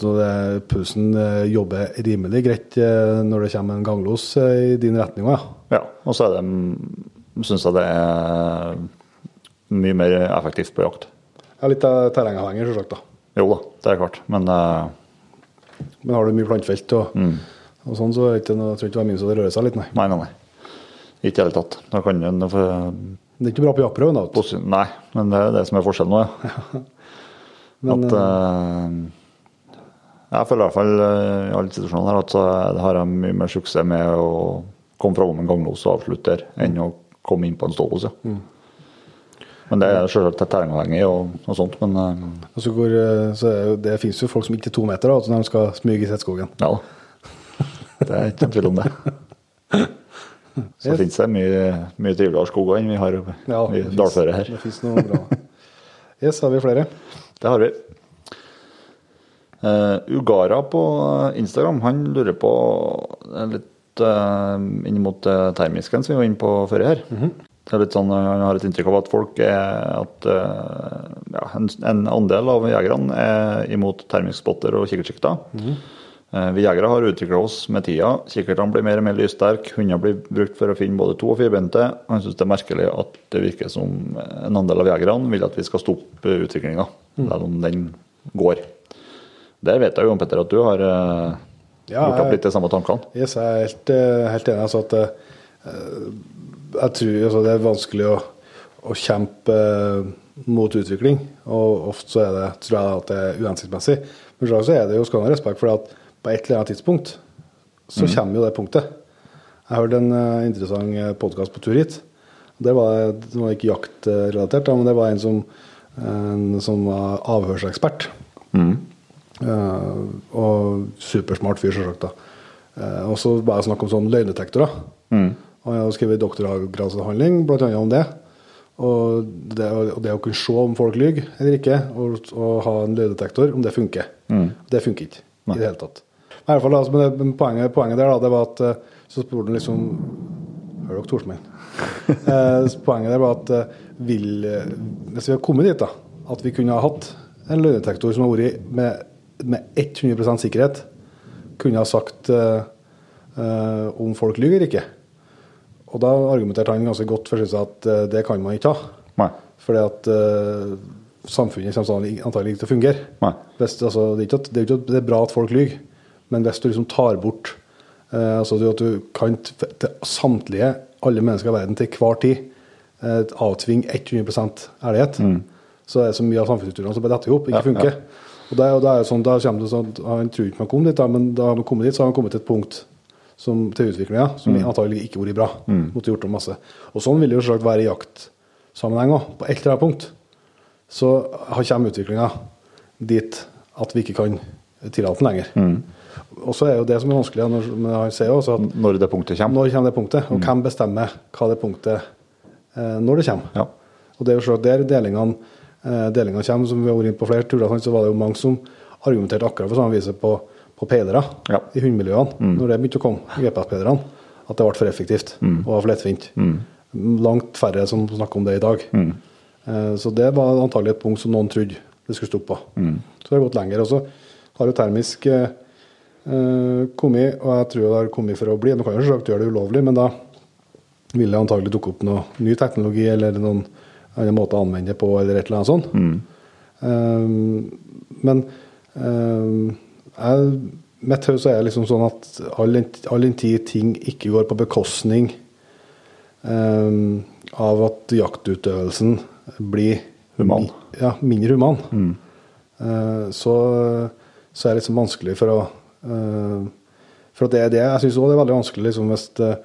pulsen eh, jobber rimelig greit eh, når det kommer en ganglos eh, i din retning òg, ja. Ja, og så er det syns jeg det er mye mer effektivt på jakt. Ja, litt av terrengavhengig, selvsagt, da. Jo da, det er klart. Men uh... Men har du mye plantefelt og, og sånn, så er jeg tror ikke det er minst det rører seg litt, nei. nei, nei, nei. Ikke i det hele tatt. Da kan du få Det er ikke bra på jaktprøven, da. posi- Nei, men det er det som er forskjellen nå, ja. Men, at uh... Jeg føler i hvert fall i alle situasjoner her at har jeg mye mer suksess med å komme fra om en ganglos og avslutte der, enn å komme inn på en stålos, ja. Mm. Men det er selvsagt terrengavhengig og, og sånt, men eh, Altså, hvor, eh, så det finnes jo folk som ikke er to meter, da, når de skal smyge i Setskogen. ja. Det er ikke noen tvil om det. Så finnes det mye, mye triveligere skoger enn vi har Ja, i dalføret her. Det finnes noe bra. Yes, har vi flere? Det har vi. Uh, Ugara på Instagram han lurer på er litt inn mot uh, termisken som vi var inne på før her. Det er litt sånn, Jeg Han har et inntrykk av at folk er at eh, ja, en, en andel av jegerne er imot termisk spotter og kikkertsikter. Eh, Vi jegere har utvikla oss med tida. Kikkertene blir mer og mer lyssterke. Hunder blir brukt for å finne både to- og firbente. Han syns det er merkelig at det virker som en andel av jegerne vil at vi skal stoppe utviklinga, selv om den går. Der vet jeg jo, Petter, at du har eh, Ja, gjort opp litt de samme tankene. Yes, jeg er helt, eh, helt enig. Altså at eh, jeg tror altså, det er vanskelig å, å kjempe eh, mot utvikling. Og ofte så er det, tror jeg at det er uhensiktsmessig. Men så er det jo, skal man ha respekt for det at på et eller annet tidspunkt så kommer jo det punktet. Jeg hørte en interessant podkast på tur hit. Det var, det var ikke jaktrelatert, men det var en som, en som var avhørsekspert. Eh, og supersmart fyr, selvsagt. Uh, Eh, og så bare snakk om sånn løgndetektorer. Og jeg har skrevet doktorgradsavhandling bl.a. om det. Og det, og det å kunne se om folk lyver eller ikke, og, og ha en løgndetektor, om det funker. Det funker ikke i det hele tatt. I hvert fall, altså, men det, poenget, poenget der da, det var at eh, så spurte han liksom Hører dere Torsmenn? eh, poenget der var at eh, vil, eh, hvis vi har kommet dit, da, at vi kunne ha hatt en løgndetektor som har vært med, med 100 sikkerhet, kunne ha sagt uh, om folk lyver ikke. Og da argumenterte han ganske godt for seg at uh, det kan man ikke ha. Nei. Fordi at samfunnet kommer antagelig- ikke til å fungere. Hvis, altså, det, er at, det er ikke det er bra at folk lyver, men hvis du liksom tar bort altså at du kan til samtlige, alle mennesker i verden til hver tid avtvinge 100% ærlighet, så er det så mye av samfunnsstrukturene som bare detter i hop, ikke Mm. Ja, funker. Og da, og det er jo sånn, da kommer det sånn at Han tror ikke man kom dit, da, men da har man kommet dit, så har man kommet til et punkt som, til utviklinga som Mm. antagelig ikke vært bra. Måtte gjort om masse. Og sånn vil det jo selvsagt være i jaktsammenheng òg. På et eller annet punkt så har- kommer utviklinga dit at vi ikke kan tillate den lenger. Og så er jo det som er vanskelig, når, han sier også at Når det punktet kommer. når kommer det punktet, og hvem bestemmer hva det punktet eh, når det kommer. Ja. Og det er jo selvsagt der delingene, eh, delingene kommer, som vi har vært inne på flere turer, så var det jo mange som argumenterte akkurat på samme viset på, på peilere Ja. i hundemiljøene, når det begynte å komme, GPS-peilerne, at det ble for effektivt og var for lettvint. Langt færre som snakker om det i dag. Eh, så det var antagelig et punkt som noen trodde det skulle stoppe på. Så det har gått lenger. Og så har jo termisk eh, eh, kommet, og jeg tror det har kommet for å bli. Man kan jo selvsagt gjøre det ulovlig, men da vil det antagelig dukke opp noe ny teknologi eller noen annen måte å anvende det på, eller et eller annet sånt. Eh, men um, jeg, mitt hode er liksom sånn at all den, tid ting ikke går på bekostning um, av at jaktutøvelsen blir Human. ja, mindre human, eh, så, så er det liksom vanskelig for å For at det er det jeg syns òg det er veldig vanskelig liksom, hvis eh,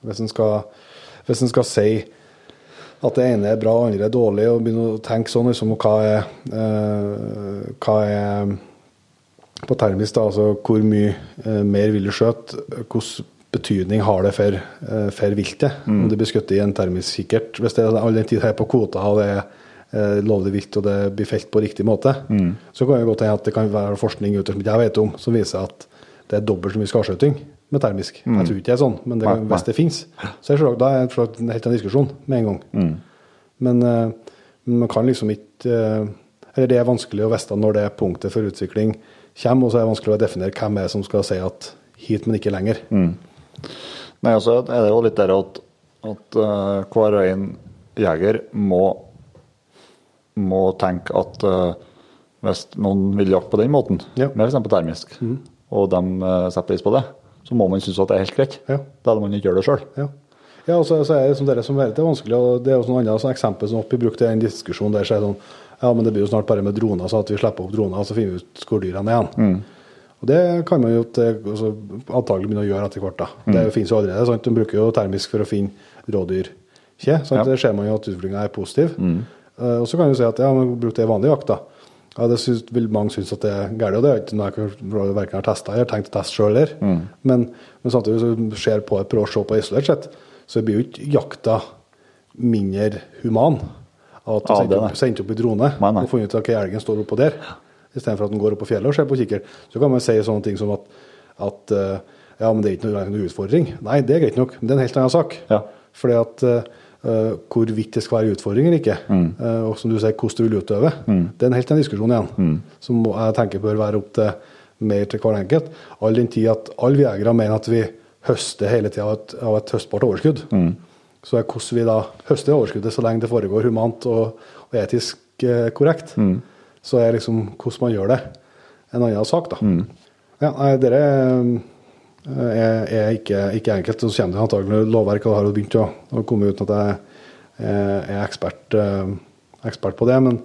hvis en skal, hvis en skal si at det ene er bra, det andre er dårlig, og begynne å tenke sånn liksom, hva er, eh, hva er på termisk, da, altså hvor mye eh, mer vil du skjøte? Hvilken betydning har det for, eh, for viltet? Om det blir skutt i en termisk kikkert? Hvis det er all den tid her på kvota og det er eh, lovlig vilt og det blir felt på riktig måte, så kan det godt hende at det kan være forskning ute som ikke jeg vet om, som viser at det er dobbelt så mye skadskjøting med termisk. Jeg tror ikke det er sånn, men det hvis det fins, så er det selvsagt- er en helt annen diskusjon med en gang. Men uh, man kan liksom ikke uh, Eller det er vanskelig å vite når det punktet for utvikling kommer, og så er det vanskelig å definere hvem er som skal si at hit, men ikke lenger. Nei, altså er det jo litt der at, at uh, hver og en jeger må, må tenke at hvis noen vil jakte på den måten, Ja. Med f.eks. termisk, og de setter pris på det, så må man synes at det er helt greit. Ja. Da hadde man ikke gjort det sjøl. Ja. Ja, og så, så er det som dere som vet, det er vanskelig, og det er jo sånn annet sånn eksempel som i brukt i en diskusjon der så er det sånn Ja, men det blir jo snart bare med droner, så at vi slipper opp droner, og så finner vi ut hvor dyrene er igjen. Og det kan man jo altså, antagelig begynne å gjøre etter hvert. da. Det finnes jo allerede. sant? De bruker jo termisk for å finne rådyrkje. sant? Ja. Det ser man jo at utviklinga er positiv. Eh, og så kan du si at ja, man bruk det i vanlig jakt, da. Ja, Det synes, vil mange synes at det er galt, og det er ikke noe jeg verken har testa eller tenkt å teste sjøl heller. Men, men samtidig så ser på prøver å se på isolert sett, så blir jo ikke jakta mindre human av at du Ja, sendte er opp, opp i drone Nei, nei. og funnet ut at ok, elgen står oppå der, istedenfor at den går opp på fjellet og ser på kikkert. Så kan man si sånne ting som at, at eh, ja, men det er ikke noe, noe utfordring. Nei, det er greit nok, men det er en helt annen sak. Ja. Fordi at eh, hvorvidt det skal være utfordring eller ikke, Mm. eh, og som du sier, hvordan du vil utøve, det er en helt annen diskusjon igjen. Mm. Som jeg tenker bør være opp til mer til hver enkelt. All den tid at alle vi jegere mener at vi høster hele tida av, av et høstbart overskudd. Mm. Så er hvordan vi da høster overskuddet så lenge det foregår humant og, og etisk eh, korrekt, Mm. så er liksom hvordan man gjør det, en annen sak, da. Mm. Ja, nei, dere eh, er, er ikke, ikke enkelt. Så kommer det antagelig lovverk, og det har begynt å, å komme uten at jeg eh, er ekspert, eh, ekspert på det. Men,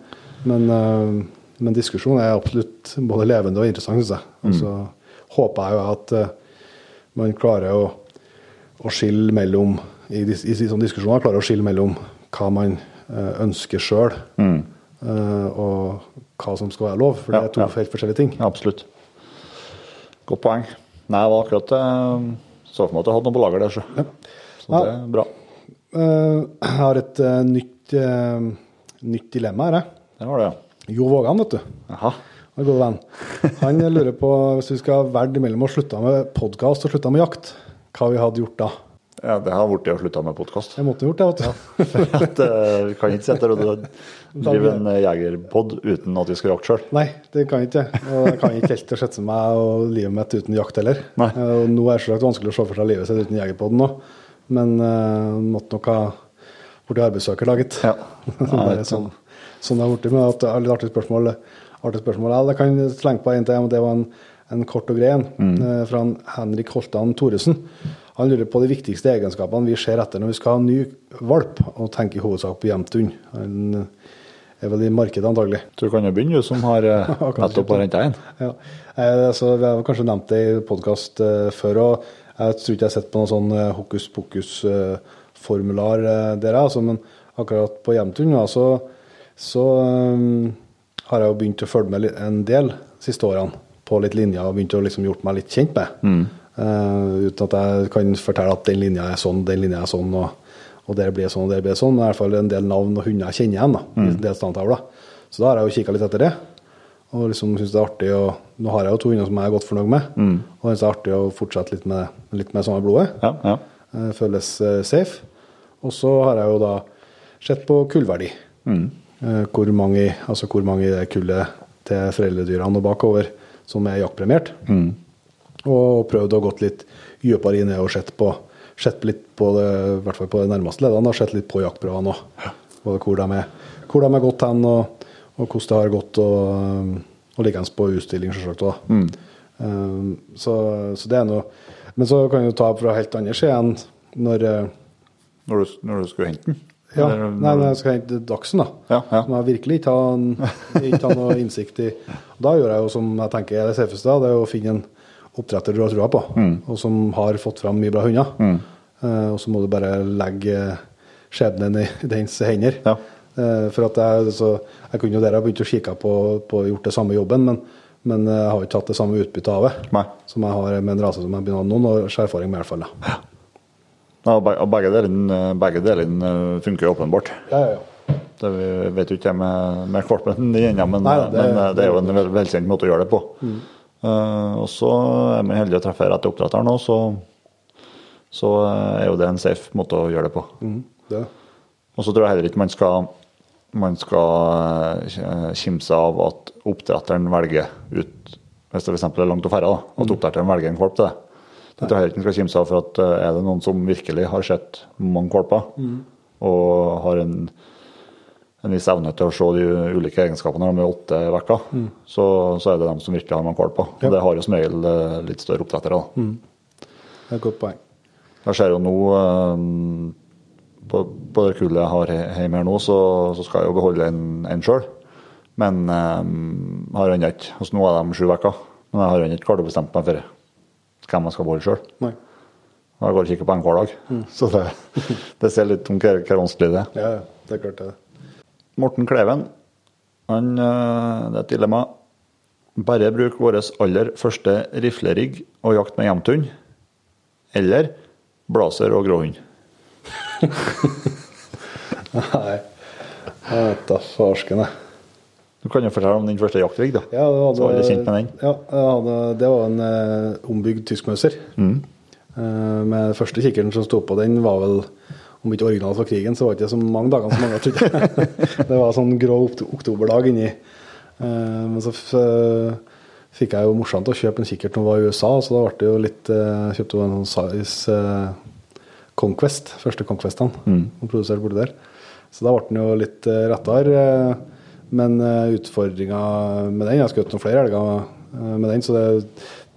men, eh, men diskusjonen er absolutt både levende og interessant, syns jeg. Og så håper jeg jo at eh, man klarer å, å skille mellom i, i, i sånne diskusjoner klarer å skille mellom hva man eh, ønsker sjøl, og hva som skal være lov. For det er to ja. helt forskjellige ting. Ja, absolutt. Godt poeng. Nei, det var akkurat det. Så for meg at jeg hadde noe på lager der, så. Så det er bra. Eh, Jeg har et eh, nytt, eh, nytt dilemma her. jeg. Det var det, ja. Jo Vågan, vet du. Jaha. En god venn. Han lurer på hvis vi skal velge mellom å slutte med podkast og slutte med jakt, hva vi hadde gjort da. Ja, det har blitt å slutte med podkast. Jeg måtte gjort det, vet du. At, uh, Vi kan ikke sitte her og drive en eh, jegerpod uten at vi skal jakte sjøl. Nei, det kan jeg ikke. Og jeg kan ikke helt sette meg og livet mitt uten jakt heller. Nei. Og nå er det selvsagt vanskelig å se for seg livet sitt uten Jegerpodden nå, men uh, måtte nok ha blitt arbeidssøker laget. Ja. Bare sånn, sånn det har blitt. Men at det er litt artig spørsmål. Artig spørsmål. Ja, det kan slenge på en til, men det var en, en kort og grei en eh, fra Henrik Holtan Thoresen. Han lurer på de viktigste egenskapene vi ser etter når vi skal ha en ny valp, og tenker i hovedsak på gjemt hund. Han er vel i markedet, antagelig. Du kan jo begynne, du som har eh, nettopp har henta en. Ja. Eh, så vi har kanskje nevnt det i podkast før, og jeg tror ikke jeg har sett på noen sånn eh, hokus pokus-formular eh, der, altså, men akkurat på gjemt hund så, så um, har jeg jo begynt å følge med en del de siste årene på litt linjer og begynt å liksom gjort meg litt kjent med. Eh, uten at jeg kan fortelle at den linja er sånn, den linja er sånn, og, og der blir sånn, og der blir sånn. Men i hvert fall en del navn og hunder jeg kjenner igjen da, i en del. Så da har jeg jo kikka litt etter det. Og liksom syns det er artig å Nå har jeg jo to hunder som jeg er godt fornøyd med. Og syns det er artig å fortsette litt med, litt med samme blodet. Ja, ja. Uh, Føles uh, safe. Og så har jeg jo da sett på kullverdi. Eh, Hvor mange, altså hvor mange i det kullet til foreldredyrene og bakover som er jaktpremiert. Og prøvd å gått litt dypere inn i og sett på sett litt på det, i hvert fall på de nærmeste leddene, og sett litt på jaktprøvene òg. Hvor de er, hvor de er gått hen, og, og hvordan det har gått, og, og likeens på utstilling, selvsagt Mm. Um, så, så det er noe Men så kan du ta fra helt andre side igjen når eh, Når, du, når du skulle hente den? ja, Eller nei, når jeg skal hente Dagsen, da. Ja, ja. Som jeg virkelig ikke har, ikke har noe innsikt i. Da gjør jeg jo som jeg tenker er det safeste, det er å finne en oppdretter du har trua på, Mm. og som har fått fram mye bra hunder. Eh, og så må du bare legge skjebnen i dens hender. Ja. Eh, for at jeg, altså, jeg kunne jo der ha begynt å kikke på, på gjort det samme jobben, men, men jeg har ikke hatt det samme utbyttet av det. Nei. Som jeg har med en rase som jeg begynner noen års erfaring med, i hvert fall. Da. Ja, og begge delene, begge delene eh, funker jo åpenbart. Ja, ja, ja. Det vi vet jo ikke med, med kvalpen ennå, men, Nei, det- men eh, det er jo en vel, velkjent måte å gjøre det på. Eh, og så er man heldig å treffe rett oppdretter nå, så, så eh, er jo det en safe måte å gjøre det på. Mm, det. Og så tror jeg heller ikke man skal, man skal eh, kimse av at oppdretteren velger ut Hvis det f.eks. er langt å ferde, at oppdretteren velger en valp til det. Det tror jeg ikke man skal kimse av, for at eh, er det noen som virkelig har sett mange valper, og har en, en viss evne til å se de ulike egenskapene når de er åtte uker, så, så er det dem som virkelig har man valper. Ja. Og det har jo som regel eh, litt større oppdrettere. da. Det er et godt poeng. Jeg ser jo nå eh, på, på det kullet jeg har hjemme her nå, så, så skal jeg jo beholde en, en sjøl. Men um, har ennå ikke altså Nå er de sju uker, men jeg har ennå ikke klart å bestemme meg for hvem jeg skal beholde sjøl. Jeg går og kikker på en hver dag, så det, det ser litt om hvor, vanskelig det er. Ja, ja, det er klart det. Morten Kleven, han, eh, det er et dilemma. Bare bruk vår aller første riflerigg og jakt med hjemthund. Eller blazer og gråhund. Nei. Jeg vet da farsken, jeg. Du kan jo fortelle om din første jaktrigg, da. Ja, det var, Så alle kjent med den. Ja, hadde, det var en eh, ombygd tyskmøser. Mm. Eh, med første kikkerten som sto på den, var vel om ikke original fra krigen, så var det ikke så mange dagene som mange trodde. det var sånn grå oktoberdag inni. Eh, men så fikk jeg jo morsomt å kjøpe en kikkert når jeg var i USA, så da ble det jo litt eh, Kjøpte en sånn size eh, Conquest, første Conquestene, og produserte borti der. Så da ble den jo litt uh, rettere. eh, men uh, utfordringa med den Jeg har skutt noen flere elger eh, med den, så det,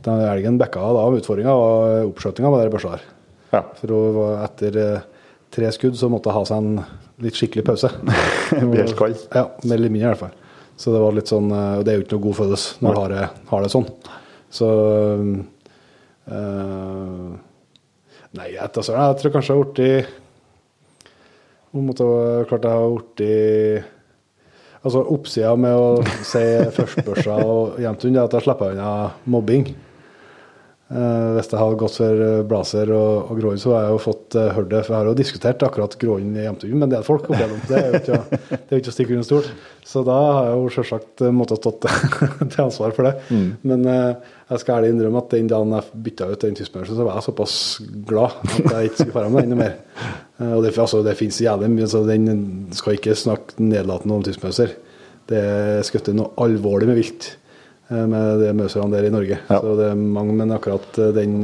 den elgen backa da. Utfordringa og oppskjøtinga med de børsa der. Ja. For hun var etter eh, tre skudd så måtte jeg ha seg en litt skikkelig pause. Helt kald. Ja, mer eller mindre i hvert fall. Så det var litt sånn eh, Og det er jo ikke noe god følelse når du har har det sånn. Så øh, Nei, jeg, altså, jeg tror kanskje jeg har blitt måtte klart jeg har blitt Altså oppsida med å si førstbørsa og hjemthund, er at jeg slipper unna mobbing. Eh, for eh, blazer og, og gråhund, så har jeg jo fått uh, hørt det. For jeg har jo diskutert akkurat gråhund i hjemturen men det er folk. opp igjennom. Det er jo ikke, det er jo ikke å stikke under stol. Så da har jeg jo selvsagt uh, måttet stått til ansvar for det. Men uh, jeg skal ærlig innrømme at den dagen jeg bytta ut den tyskmønsen, så var jeg såpass glad at jeg ikke skulle dra med den noe mer. Uh, og det, altså, det finnes jævlig mye, så den skal ikke snakke nedlatende om tyskmønser. Det er skutt noe alvorlig med vilt eh, med de møserne der i Norge. Ja. Så det er mange, men akkurat eh, den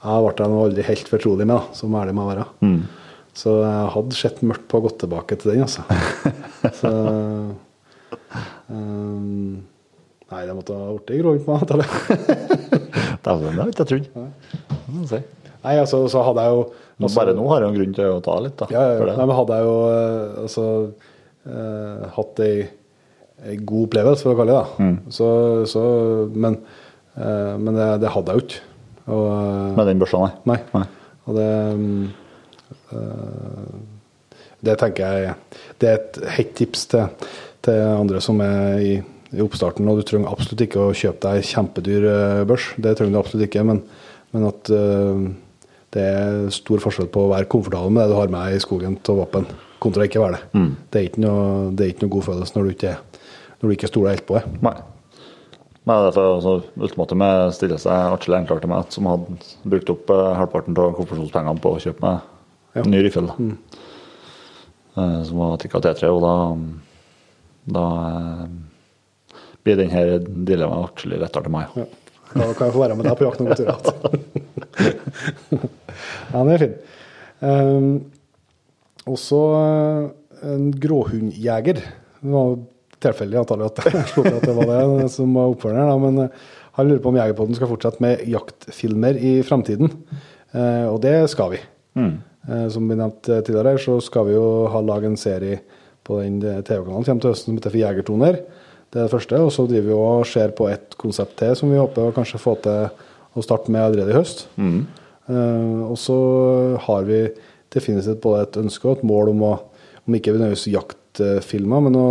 jeg ble jeg aldri helt fortrolig med, da, som ærlig må være. være. Så jeg hadde sett mørkt på å gå tilbake til den, altså. Så um, Nei, det måtte ha blitt gråhund på meg. Dæven, det ikke jeg trodd. Si. Nei, altså, så hadde jeg jo altså, bare nå har jeg en grunn til å ta litt, da. Ja, ja, ja. det. Nei, men hadde jeg jo eh, altså, uh, hatt ei god opplevelse, for å kalle det det. Mm. Så, så, men eh, men det, det hadde jeg jo ikke. Eh, Med den børsa, nei. nei. Og det mm, eh, Det tenker jeg Det er et hett tips til, til andre som er i, i oppstarten. Og du trenger absolutt ikke å kjøpe deg kjempedyr eh, børs. Det trenger du absolutt ikke. Men, men at eh, det er stor forskjell på å være komfortabel med det du har med i skogen av våpen, kontra ikke være det. Det, er ikke noe, det er ikke noe god følelse når du ikke, når du ikke stoler helt på det. Nei. Men derfor, altså, Ultimatumet stiller seg artig enklere til meg, som hadde brukt opp eh, halvparten av konfirmasjonspengene på å kjøpe meg Ja. ny riffel. Mm. Eh, som var tikka T3, og da, da eh, blir den her dilemmaet artig lettere til meg. Ja. Da kan jeg få være med deg på jakt noen igjen. ja, den er fin. Um, også en gråhundjeger. Det var tilfeldig antallet at jeg slo til at det var det som var oppfølgeren. Men eh, han lurer på om Jegerpodden skal fortsette med jaktfilmer i framtiden. Eh, og det skal vi. Mm. som vi nevnte tidligere, så skal vi jo ha lage en serie på den eh, TV-kanalen kommer til høsten som heter For Jegertoner. Det er det første. Og så driver vi og ser på et konsept til som vi håper å kanskje få til å starte med allerede i høst. Mm. og så har vi definitivt både et ønske og et mål om å, om ikke nødvendigvis jaktfilmer, men å,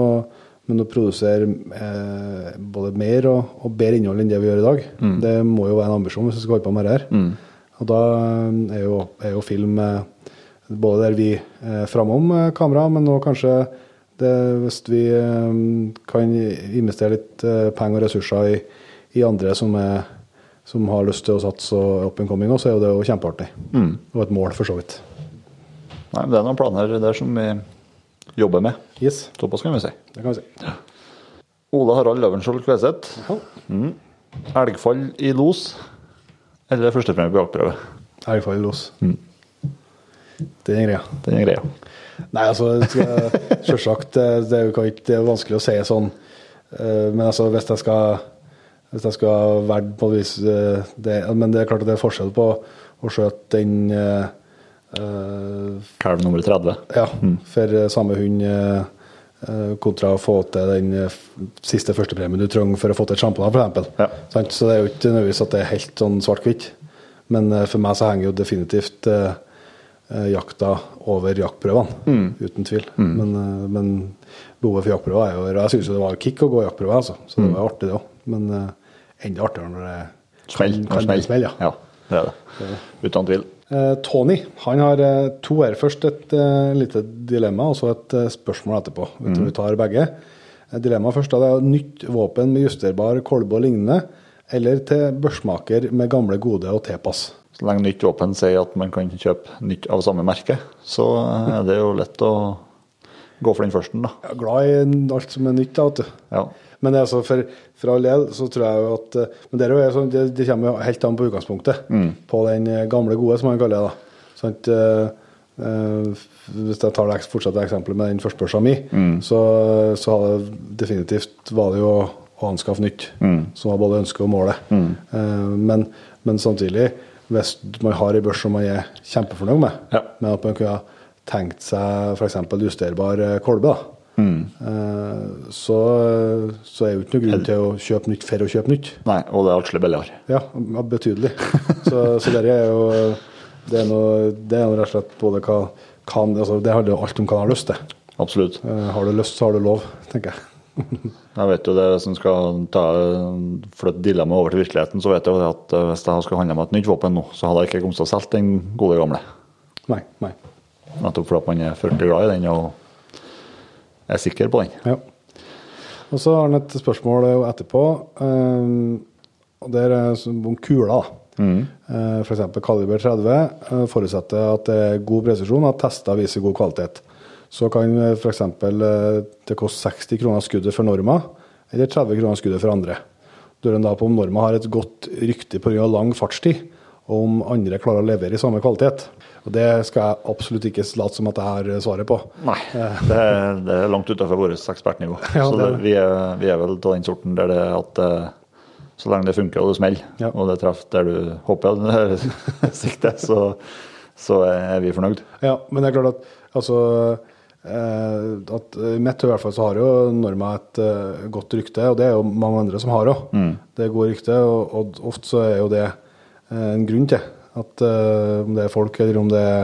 men å produsere eh, både mer og, og bedre innhold enn det vi gjør i dag. Det må jo være en ambisjon hvis vi skal holde på med det her. Og da eh, er jo, er jo film eh, både der vi er framom eh, kamera, men nå kanskje det, hvis vi eh, kan investere litt eh, penger og ressurser i, i andre som, er, som har lyst til å satse og up and coming, så er jo det jo kjempeartig. Og et mål, for så vidt. Nei, men det er noen planer der som vi jobber med. Yes, Såpass kan vi si. det kan vi si. Ole Harald Løvenskiold Kveseth. Mm. Elgfall i los eller førstepremie på jaktprøve? Elgfall i los. Det er greia. Den er greia. Nei, altså, sjølsagt det, det er jo ikke det vanskelig å si sånn. Eh, Men altså, hvis jeg skal hvis jeg skal velge på vis eh, det, Men det er klart at det er forskjell på å skjøte den eh, Kalv nummer 30. Ja, for eh, samme hund eh, eh, kontra å få til den eh, siste førstepremien du trenger for å få til et sjampionat, f.eks. Ja. Så det er jo ikke nødvendigvis at det er helt sånn svart-hvitt. Men eh, for meg så henger jo definitivt eh, eh, jakta over jaktprøvene, uten tvil. Men, eh, men behovet for jaktprøver er jo Jeg syns jo det var kick å gå jaktprøver, altså. Så det var jo artig, det òg. Men eh, enda artigere når det Smell. kan, kan bli smell. Ja. ja, det er det. Uten tvil. Eh, Tony han har eh, to her. Først et eh, lite dilemma, og så et spørsmål etterpå. Jeg tror vi tar begge. Dilemmaet først det er nytt våpen med justerbar kolbe og lignende, eller til børsmaker med gamle gode og T-pass. Så lenge nytt våpen sier at man kan kjøpe nytt av samme merke, så er det jo lett å gå for den første, da. Jeg er glad i alt som er nytt, da, vet du. Ja. Men altså for, for all del så tror jeg jo at eh, Men det, er jo sånn, det, det kommer jo helt an på utgangspunktet. På den eh, gamle gode, som man kaller det. da. Sånn at, uh, hvis jeg tar det, fortsatte fortsatt eksempelet med den førstebørsa mi, så, så hadde det definitivt var det jo å anskaffe nytt. Som var både ønsket og målet. Uh, men, men samtidig, hvis man har ei børs som man er kjempefornøyd med, Ja. med at man kunne tenkt seg f.eks. justerbar eh, kolbe, da. Eh, så, så er jo ikke noe grunn til å kjøpe nytt for å kjøpe nytt. Nei, og det er atskillig billigere. Ja, betydelig. Så, så det er jo det er, noe, det er noe rett og slett både hva kan, altså Det handler jo alt om hva man har lyst til. Absolutt. Eh, har du lyst, så har du lov, tenker jeg. Jeg vet jo det som skal ta, flytte dilemmaet over til virkeligheten, så vet jeg jo at eh, hvis jeg skulle handle med et nytt våpen nå, så hadde jeg ikke kommet til å selge den gode gamle. Nei. nei. Nettopp fordi man er fryktelig glad i den og er sikker på den. Ja. Og så har han et spørsmål etterpå. Um, og det er om kula. Eh, For F.eks. kaliber 30 eh, forutsetter at det er god presisjon, at tester viser god kvalitet. Så kan f.eks. det koste 60 kroner skuddet for Norma, eller 30 kroner skuddet for andre. Da en da på om Norma har et godt rykte pga. lang fartstid, og om andre klarer å levere i samme kvalitet. Og Det skal jeg absolutt ikke late som at jeg har svaret på. Nei, det er, det er langt utenfor vårt ekspertnivå. Ja, så det vi, er, vi er vel av den sorten der det at eh, så lenge det funker og det smeller, Ja. og det treffer der du håper det sikter, så, så er vi fornøyd. Ja, men det er klart at altså eh, at mitt i hvert fall så har jo Norma et eh, godt rykte, og det er jo mange andre som har òg. Det er godt rykte, og, og ofte så er jo det eh, en grunn til at uh, om det er folk, eller om det er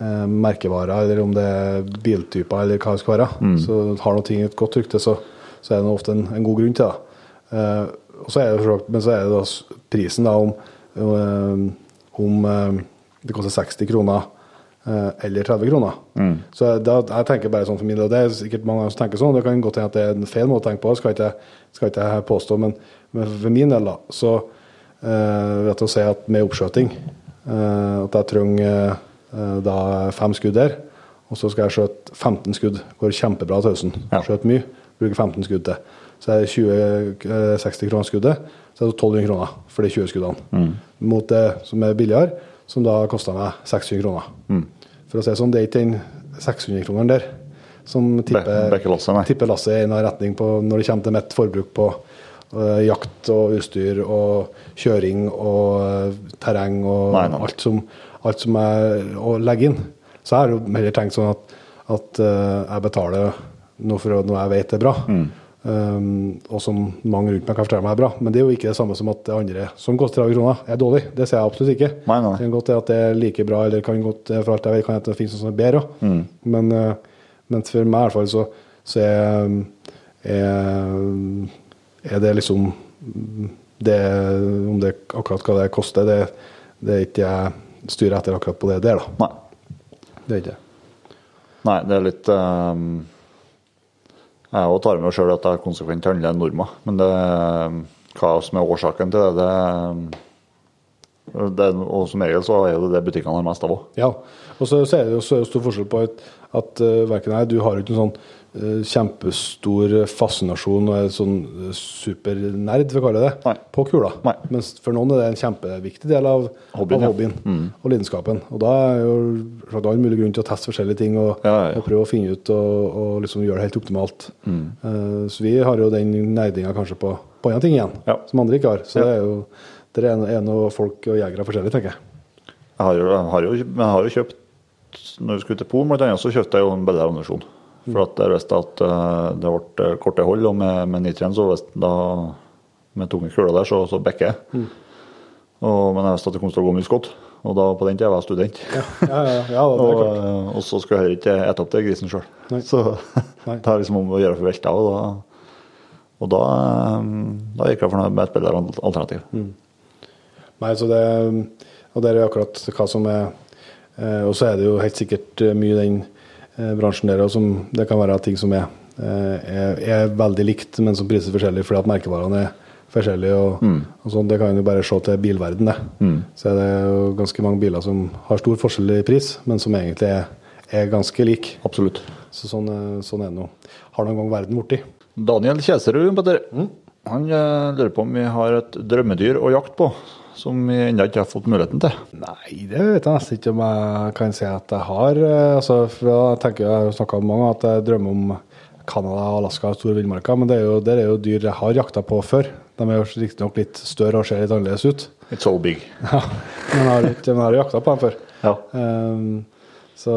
uh, merkevarer, eller om det er biltyper, eller hva det skal være, så har noe ting et godt rykte, så, så er det ofte en, en god grunn til det. Uh, og så er det, men så er det da prisen da om, om det koster 60 kroner eller 30 kroner. Så da, jeg tenker bare sånn for min del, og det er sikkert mange som tenker sånn, det kan godt hende at det er en feil måte å tenke på, skal ikke, skal ikke jeg påstå, men, men for min del da, så uh, vet å si at med oppskjøting, at jeg trenger eh, da fem skudd der, og så skal jeg skjøte 15 skudd, går kjempebra til høsten, Ja. skjøte mye, bruker 15 skudd til. Så er det 20, eh, 60 kroner skuddet, så er det 1200 kroner for de 20 skuddene. Mot det som er billigere, som da koster meg 600 kroner. For å si det sånn, det er ikke den 600 kroneren der som tipper, Be- lasset, i en retning på, når det kommer til mitt forbruk på eh, jakt og utstyr og kjøring og eh, terreng og Nei, nei. alt som, alt som jeg å legge inn. Så jeg har jo heller tenkt sånn at, at eh, jeg betaler noe for noe jeg vet er bra. Mm. Um, og som mange rundt meg kan fortelle meg er bra. Men det er jo ikke det samme som at det andre som koster 30 kroner, er dårlig. Det ser jeg absolutt ikke. Nei, nei. Det kan godt være at det er like bra, eller kan godt, for alt jeg vet, kan det finnes noe som er bedre òg. Mm. Men, eh, men for meg i hvert fall så, så er, er, er det liksom det, Om det akkurat hva det koster, det, det er ikke jeg styrer etter akkurat på det der, da. Nei. Det er ikke det. Nei, det er litt um, Jeg òg tar med sjøl at jeg konsekvent handler en Norma, men det, hva som er årsaken til det, det, det Og som regel så er det det butikkene har mest av òg. Ja. Og så, så er det jo så stor forskjell på at, at uh, verken jeg Du har ikke noen sånn kjempestor fascinasjon og er sånn uh, supernerd, for å kalle det det, på kula. Nei. Mens for noen er det en kjempeviktig del av Hobbyen, av ja. Mm. og lidenskapen. Og da er jo all mulig grunn til å teste forskjellige ting og, Ja, ja, og prøve å finne ut og, og liksom gjøre det helt optimalt. Mm. Uh, så vi har jo den nerdinga kanskje på, på andre ting igjen, som andre ikke har. Så det er jo det er er folk og jegere forskjellig, tenker jeg. Jeg har jo, jeg har jo, jeg har jo kjøpt Når vi skulle til Polen, bl.a., så kjøpte jeg jo en bedre ammunisjon. For at jeg visste at eh, det ble korte hold, og med, med nitrien så visste da med tunge kuler der, så, så bikker jeg. Og, men jeg visste at det kom til å gå mye skudd. Og da på den tida var jeg student. Ja, ja, ja, ja det er og, klart. eh, og så skulle jeg heller ikke ete opp det grisen sjøl. Så det er liksom om å gjøre for velta. Og da, og da, eh, da gikk jeg for noe med et bedre alternativ. Mm. Nei, så det, og det er akkurat hva som er eh, Og så er det jo helt sikkert eh, mye den eh, bransjen der og som det kan være ting som er, eh, er, er veldig likt, men som prises forskjellig fordi at merkevarene er forskjellige. Og, og sånn, Det kan jo bare se til bilverden, det. Så er det jo ganske mange biler som har stor forskjell i pris, men som egentlig er, er ganske like. Absolutt. Så sånn, eh, sånn er det nå. Har noen gang verden blitt. Daniel Kjeserud, Petter. Han eh, lurer på om vi har et drømmedyr å jakte på, som vi ennå ikke har fått muligheten til. Nei, det vet jeg nesten ikke om jeg kan si at jeg har. eh, Altså, jeg tenker jeg har snakka med mange at jeg drømmer om Canada, Alaska og store villmarker, men det er jo, det er jo dyr jeg har jakta på før. De er jo riktignok litt større og ser litt annerledes ut. It's so big. Ja, men jeg har, ikke, men jeg har jakta på dem før. Ja. Um, så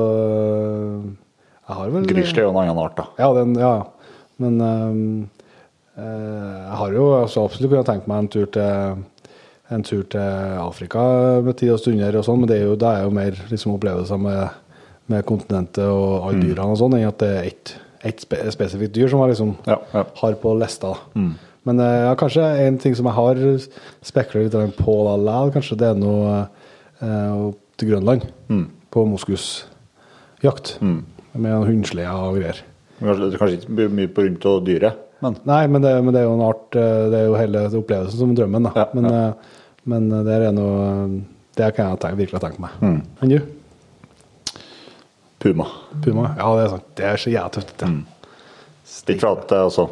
jeg har vel Grizzly er jo en annen art, da. Ja, den, ja. men eh, jeg har jo absolutt kunnet tenkt meg en tur til en tur til Afrika med tid og stunder og sånn, men det er jo, det er jo mer liksom, opplevelser med, med kontinentet og alle dyrene og sånn, enn at det er ett et spe, spesifikt dyr som jeg liksom Ja, ja. har på lista. Men eh, ja, kanskje en ting som jeg har spekulert litt på likevel, kanskje det er noe eh, til Grønland, på moskusjakt, med noen hundsleder og greier. Kanskje, kanskje ikke mye på rundt av dyret, men Nei, men det, men det er jo en art eh, Det er jo hele opplevelsen som drømmen, da. Ja, men, ja. Eh, men det er noe Det kan jeg tenke, virkelig tenke meg. Enn du? puma. Puma? Ja, det er sant. Det er så jævlig tøft. Det. Ikke for at det altså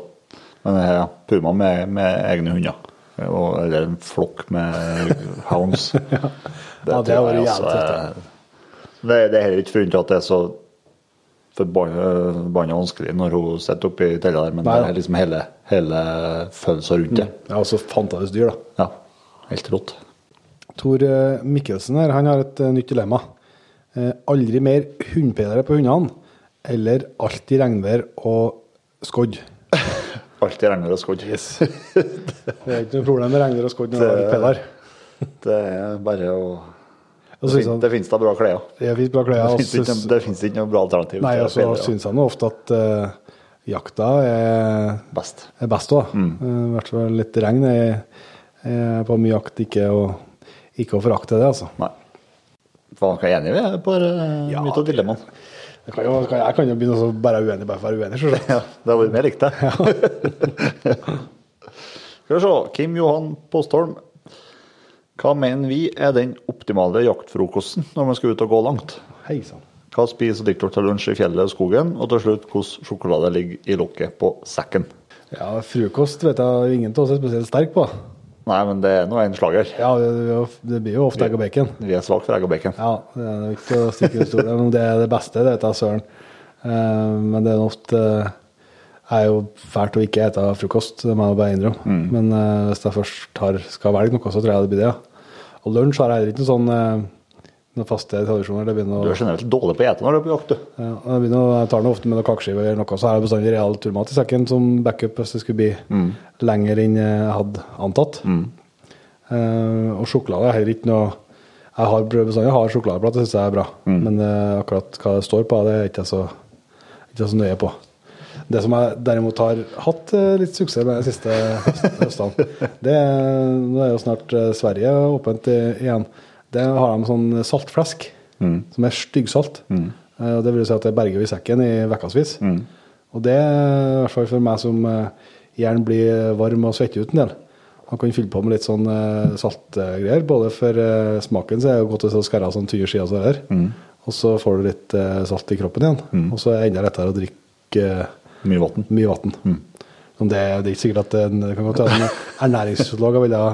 Men ja, puma med, med egne hunder. Og, eller en flokk med hounds. Ja, det tror har vært jævlig tøft, er- det, det er heller ikke for at det er så forbanna vanskelig når hun sitter oppi tella der, men Nei, det er liksom hele, hele følelsen rundt det. Ja, og så fantastisk dyr, da. Ja, helt rått. Tor eh, Mikkelsen her, han har et eh, nytt dilemma. Eh, aldri mer hundpedere på hundene, eller alltid regnvær og skodd. Alltid regnvær og skodd. Yes. Det er ikke noe problem med regnvær og skodd når du har pedler. Det er bare å Det, fin, det finnes da bra klær. Det bra klær. Det finnes ikke, det finnes ikke noe bra alternativ. Nei, og så pedler, syns han jo ofte at uh, jakta er, Best. er best òg. Mm. I hvert fall litt regn er på mye jakt ikke å, ikke å forakte det, altså. Nei. Faen, hva er enig vi er på uh, Ja, mye av dilemmaene. Jeg kan jo, jeg kan jo begynne å være uenig bare for å være uenig, selvsagt. Ja, det har vært mer likt, det. Skal vi se. Kim Johan Postholm. Hva mener vi er den optimale jaktfrokosten når man skal ut og gå langt? Hei. Hva spiser drikker dere til lunsj i fjellet og skogen? Og til slutt, hvordan sjokolade ligger i lokket på sekken? Ja, frokost vet jeg ingen av oss er spesielt sterk på. Nei, men det er nå en slager. Ja, det, blir jo ofte egg og bacon. Vi er svake for egg og bacon. Ja, det er ikke å stikke ut stolen. Om det er det beste, det jeg søren. Eh, men det er ofte er jo fælt å ikke ete frokost, det må jeg bare innrømme. Men eh, hvis jeg først har, skal velge noe, så tror jeg det blir det, ja. Og lunsj har jeg heller ikke noe sånn eh, noen faste tradisjoner. Det å, Du er generelt dårlig på å ete når du er på jakt, du. ja, jeg, blir jeg tar noe ofte med noen kakeskiver eller noe, så har jeg bestandig real turmat i sekken som backup hvis det skulle bli lenger enn jeg hadde antatt. Eh, og sjokolade er heller ikke noe Jeg har bestandig har sjokoladeplate, det syns jeg er bra. Men uh, akkurat hva det står på, det er ikke jeg så, ikke så nøye på. Det som jeg derimot har hatt eh, litt suksess med de siste høstene, det er Nå er jo snart Sverige åpent igjen. Det har de sånn saltflesk, som er styggsalt. Mm. det vil si at det berger i sekken i ukevis. Og det i hvert fall for meg som eh, gjerne blir varm og svetter ut en del. man kan fylle på med litt sånn eh, saltgreier. Både for eh, smaken så er det godt å skære av sånn tynne skier som det der. Mm. Og så får du litt eh, salt i kroppen igjen. Og så er det enda lettere å drikke eh, Mye vann. Det, det er ikke sikkert at en, det kan godt være en ernæringsfysiolog ville ha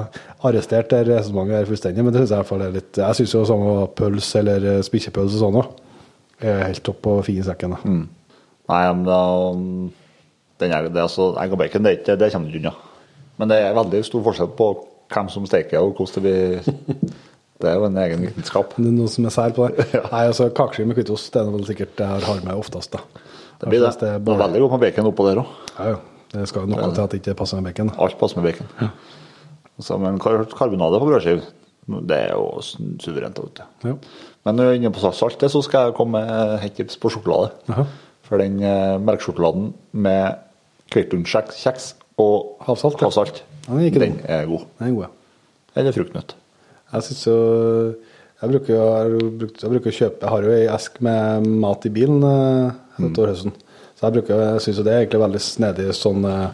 arrestert det resonnementet der fullstendig, men det synes jeg i hvert fall er litt Jeg syns jo samme pølse eller spikkjepølse og sånn òg er helt topp på finsekken. da. Nei, men da den er, det altså, Egg og bacon, det, ikke, det kommer du unna. Men det er veldig stor forskjell på hvem som steker og hvordan det blir Det er jo en egen vitenskap. Det er noe som er sær på det. Nei, altså Kakeskive med hvitost det er vel sikkert det jeg har med oftest. da. Det blir det. Det er bare- veldig godt med bacon oppå der òg. Ja, ja. Det skal noe til at det ikke passer med bacon. Alt passer med bacon. Så, men kar karbonade på brødskive, det er jo suverent. Vet du. Ja. Men når jeg er inne på saltet, så skal jeg komme med tips på sjokolade. Jaha. For den eh, melkesjokoladen med kveitundkjeks og Havsalt, ja. havsalt, Den er den er god. Den er god, ja. Eller fruktnøtt. Jeg synes jo jeg bruker, jeg, bruker, jeg bruker å kjøpe Jeg har jo ei esk med mat i bilen eh, utover høsten. Så jeg bruker syns jo det er egentlig veldig snedig sånn eh,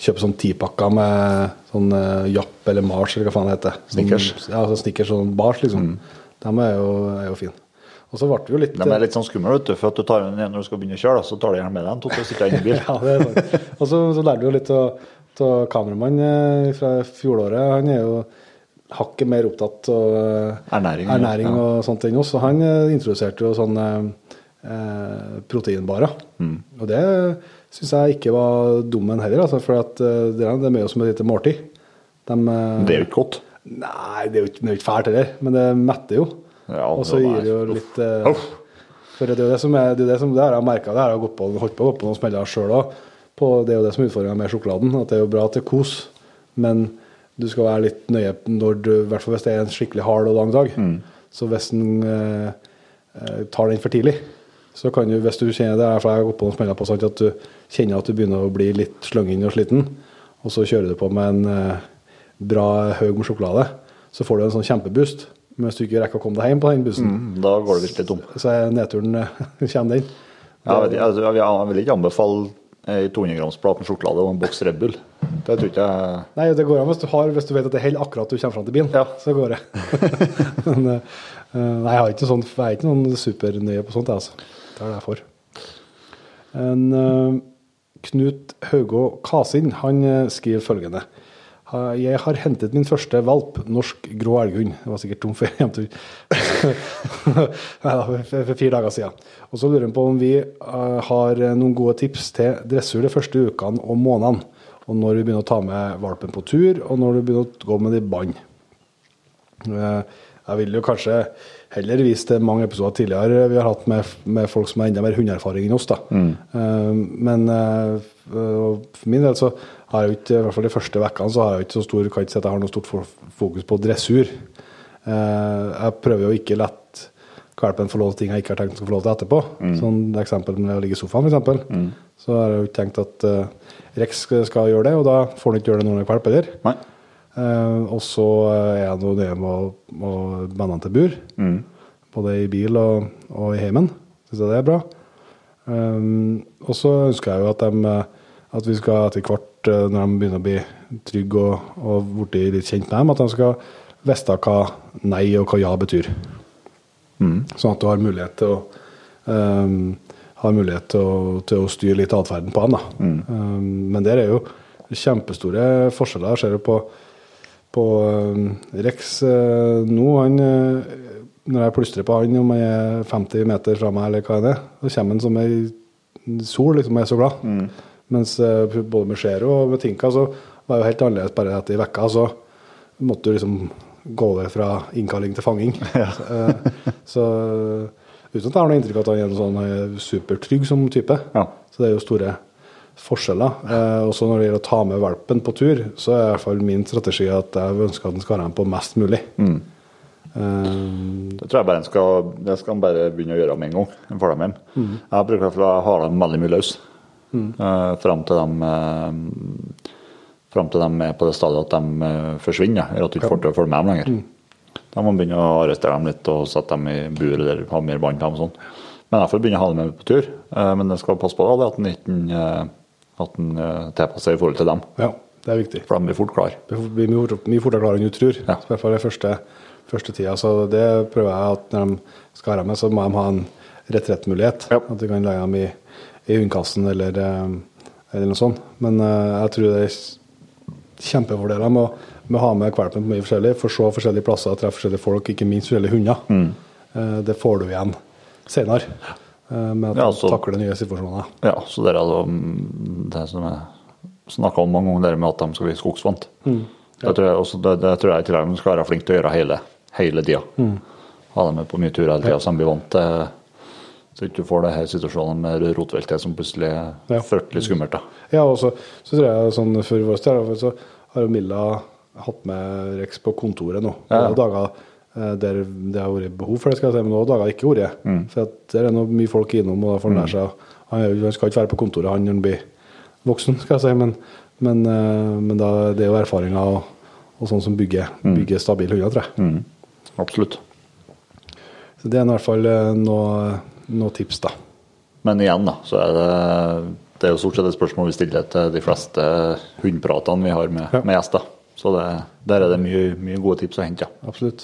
Kjøpe sånn tipakker med sånn eh, Japp eller Mars eller hva faen det heter. Sånn, Snickers. Ja, så Snickers sånn bars, liksom. De er jo, er jo fine. Og så ble det jo litt De er litt sånn skumle, vet du, for at du tar den når du skal begynne å kjøre, så tar du gjerne med deg en to-tre stykker inn i bil. Ja, det er sant. Og så, så lærte vi jo litt av kameramannen eh, fra fjoråret. Han er jo hakket mer opptatt av eh, Ernæring, ernæring Ja. og enn oss. Og Han eh, introduserte jo sånn eh, proteinbarer. Mm. Og det syns jeg ikke var dum en heller, altså, for at, eh, det er mye som et lite måltid. De, eh, Det er jo ikke godt. Nei, det er jo ikke, det er ikke fælt heller, men det metter jo. Ja, og så gir det jo litt eh, Uff. For det er jo det som er, det, er det, som, det har jeg merka, det har jeg gått på, holdt på å gå på noen smeller sjøl òg. Det er jo det som er utfordringa med sjokoladen, at det er jo bra til kos, men du skal være litt nøye når du, i hvert fall hvis det er en skikkelig hard og lang dag. Mm. Så hvis en eh, eh, tar den for tidlig, så kan du, hvis du kjenner det, for jeg har gått på noen smeller på sånn at du kjenner at du begynner å bli litt sløngende og sliten, og så kjører du på med en eh, bra haug med sjokolade, så får du en sånn kjempeboost. Men hvis du ikke rekker å komme deg hjem på den bussen, Mm, Da går det virkelig tom. så er nedturen eh, kommer den. Ja, jeg, vet ikke, altså, jeg, jeg vil ikke anbefale ei 200 grams plate med sjokolade og en boks Red Bull. Det tror ikke jeg Nei, det går an hvis du, har, hvis du vet at det holder akkurat du kommer fram til bilen. Ja. Så går det. Men eh, nei, jeg har ikke sånn, jeg er ikke noen supernøye på sånt, jeg, altså. Det er det for. En, eh, Knut Haugå Kasin han eh, skriver følgende. Jeg har hentet min første valp, norsk grå elghund. Det var sikkert tom for hjemtur. Nei for, fire dager siden. Og så lurer han på om vi eh, har noen gode tips til dressur de første ukene og månedene. Og når vi begynner å ta med valpen på tur, og når du begynner å gå med det i bånd. Jeg vil jo kanskje heller vise til mange episoder tidligere vi har hatt med, med folk som har enda mer hundeerfaring enn oss. da. Eh, Men eh, for min del så har jeg ikke, i hvert fall de første ukene, så har jeg ikke så stor, kan ikke si at jeg har noe stort fokus på dressur. Eh, Jeg prøver jo ikke lett valpen få lov til ting jeg ikke har tenkt å få lov til etterpå. Sånn eksempel med å ligge i sofaen, f.eks. Så har jeg jo ikke tenkt at Rex skal gjøre det, og da får han ikke gjøre det når han er valp heller. Eh, og så er nå nøye med banne han til bur. Både i bil og, og i heimen. Syns jeg det er bra. Um, og så ønsker jeg jo at, de, at vi skal etter hvert, eh, når de begynner å bli trygge og, og blitt litt kjent med dem, at de skal vite hva nei og hva ja betyr. Sånn at du har mulighet til å um, har mulighet til å, til å styre litt atferden på dem. Da. Um, men der er jo kjempestore forskjeller. Jeg ser jo på, på um, Rex eh, nå. Han, eh, når jeg plystrer på han om han er 50 meter fra meg, eller hva det er, så kommer han som ei sol. liksom, Jeg er så glad. Mens eh, både med Zero og med Tinka så var det jo helt annerledes bare etter ei uke. Så måtte du liksom gå over fra innkalling til fanging. Så, eh, så uten at jeg har noe inntrykk av at han er en sånn eh, supertrygg som type. Ja. Så det er jo store forskjeller. Eh, også når det gjelder å ta med valpen på tur, så er i hvert fall min strategi at jeg ønsker at den skal ha den på mest mulig. Eh, Det tror jeg bare en skal, det skal en bare begynne å gjøre med en gang. en får dem hjem. Jeg bruker i hvert fall å ha dem veldig mye løs. Eh, fram til de eh, Fram til de er på det stadiet at de uh, forsvinner, eller at du ikke får til å følge med dem lenger. Da må man begynne å arrestere dem litt og sette dem i bur eller ha mer bånd på dem. og sånn. Men jeg får begynne å ha dem med på tur. Eh, men jeg skal passe på da, det at en ikke eh, at en eh, tilpasser i forhold til dem. ja, Det er viktig. For de blir fort klar. Det blir mye, fort- mye fortere klar enn du tror. Ja. I hvert fall den første, første tida. Så det prøver jeg at når de skal ha med, så må de ha en retrettmulighet. Ja. At du kan legge dem i, i hundekassen eller, eh, eller noe sånt. Men eh, jeg tror det er kjempefordeler med, å- med å ha med valpen på mye forskjellig. for se forskjellige plasser, treffe forskjellige folk, ikke minst forskjellige hunder. Mm. Det får du igjen senere. Eh, Med at Ja, så- takler nye situasjoner. Ja, så det er mm, det som jeg snakka om mange ganger, med at de skal bli skogsvant. det, tror jeg også, det, det tror jeg i tillegg de skal være flinke til å gjøre hele, hele tida. Ha dem med på mye turer hele tida, så de blir vant til Så ikke du får det her situasjonen med rotveltet som plutselig er Ja. fryktelig skummelt. da. Ja, og så, så tror jeg sånn for vår del, så har jo Milla hatt med Rex på kontoret nå. Ja, ja. Dager der det har vært behov for det, skal jeg si, men også dager det ikke vært. Mm. For der er nå mye folk innom, og da får han lære seg han, skal ikke være på kontoret han når han blir voksen, skal jeg si, men, men, eh, men da, det er jo erfaringer og, og sånn som bygger, bygger stabile hunder, tror jeg. Mm. Absolutt. Så det er i hvert fall noen noe, noe tips, da. Men igjen, da, så er det det er jo stort sett et spørsmål vi stiller til de fleste hundepratene vi har med, Ja. med gjester. Så det, der er det mye, mye gode tips å hente.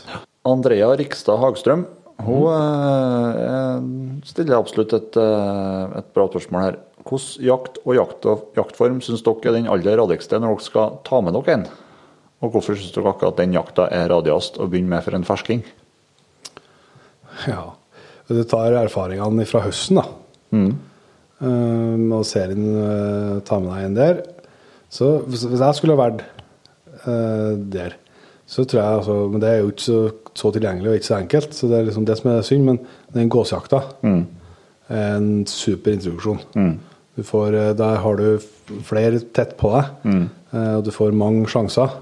ja. Andrea Rikstad Hagstrøm hun eh, stiller absolutt et, eh, et bra spørsmål her. Hvilken jakt og jakt jaktform syns dere er den aller radigste når dere skal ta med dere en? Og hvorfor syns dere akkurat den jakta er radiast å begynne med for en fersking? Ja. Du tar erfaringene fra høsten, da. Um, og serien uh, tar med deg en der. Så hvis jeg skulle vært uh, der, så tror jeg altså Men det er jo ikke så, så tilgjengelig og ikke så enkelt, så det er liksom det som er synd. Men den gåsejakta er en super introduksjon. Du får, uh, der har du flere tett på deg, mm. og du får mange sjanser.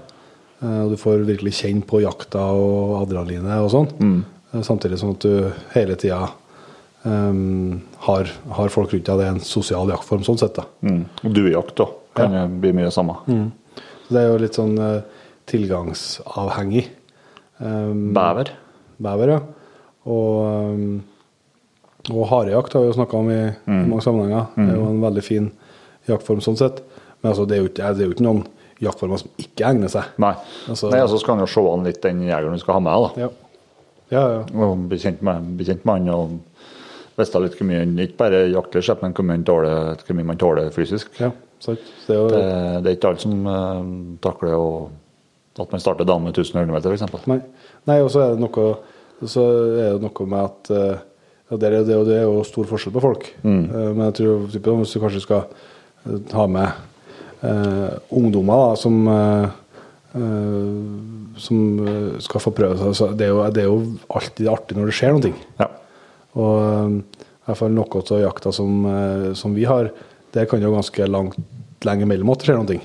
Uh, og du får virkelig kjenne på jakta og adrenalinet og sånn. Uh, Samtidig som at du hele tida um, har, har folk rundt deg. Det er en sosial jaktform sånn sett. da. Mm. Og duejakt da, kan ja. bli mye samme. Så det er jo litt sånn tilgangsavhengig. Um, Bever. bever, ja. Og, um, og harejakt har vi jo snakka om i, i mange sammenhenger. Det er jo en veldig fin jaktform sånn sett. Men altså, det, er jo det er jo ikke noen jaktformer som ikke egner seg. Nei. Altså- Nei, altså skal han jo se an litt den jegeren du skal ha med. da. Ja, ja. ja. Og bli kjent med, bli kjent med han og vite litt hvor mye ikke bare jakter men hvor mye, tåler, hvor mye man tåler fysisk. ja sant. Det er jo, Det, det er ikke alle som uh, takler å, at man starter dagen med 1000 høydemeter, f.eks. Nei, Nei og så er det noe så er det noe med at eh, ja, det, er, det, er jo- det er jo stor forskjell på folk. Mm. Eh, men jeg tror typen, hvis du kanskje skal eh, ha med eh, ungdommer da, som eh, eh, som eh, skal få prøve seg, så det er, jo, det alltid artig når det skjer noe. Ja. Og eh, i hvert fall noe av jakta som, eh, som vi har, det kan jo ganske langt lenge mellom at det skjer noe.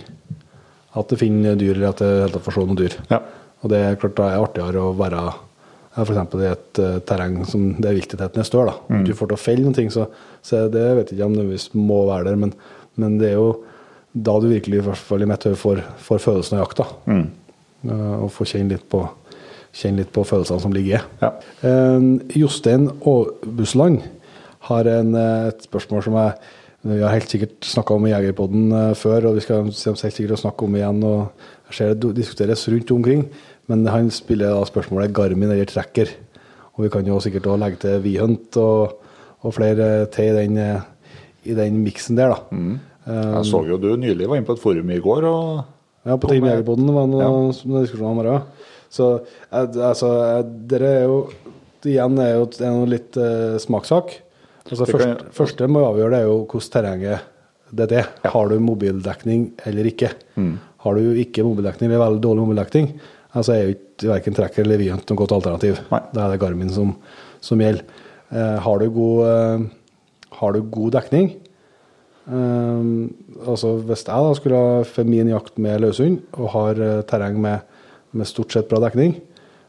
At det finner dyr, eller at det får se noen dyr. Ja. Og det er klart da er det artigere å være ja, eksempel i et eh, terreng som det er viltheten er større. da. Mm. Du får til å felle noen ting, så, så det vet jeg ikke om det nødvendigvis må være der, men, men det er jo da du virkelig i hvert fall i mitt hode får, får følelsen av jakta. Mm. Uh, og får kjenne litt på, kjenne litt på følelsene som ligger i. Ja. Eh, Jostein Aabusland har en, eh, et spørsmål som jeg vi har helt sikkert snakka om Jegerpodden eh, før, og vi skal helt sikkert snakke om igjen. og Jeg ser det diskuteres rundt omkring, men han spiller da spørsmålet Garmin eller Tracker. Og vi kan jo sikkert også legge til Vihunt og, og flere til i den, eh, i den miksen der, da. Mm. Jeg så jo du nylig var inne på et forum i går og ja, på Team Jegerpodden var det noen ja. diskusjoner om det. Så eh, altså, eh, dere er jo Igjen er jo er noe litt uh, smakssak. Altså, Det først, kan- første må avgjøre det er jo hvordan terrenget det er. Har du mobildekning eller ikke? Mm. Har du ikke mobildekning eller veldig dårlig mobildekning, altså er jo ikke verken Tracker eller Viant noe godt alternativ. Nei. Da er det Garmin som, som gjelder. Eh, har, du god, eh, har du god dekning, eh, altså Hvis jeg da skulle ha for min jakt med løshund og har eh, terreng med, med stort sett bra dekning,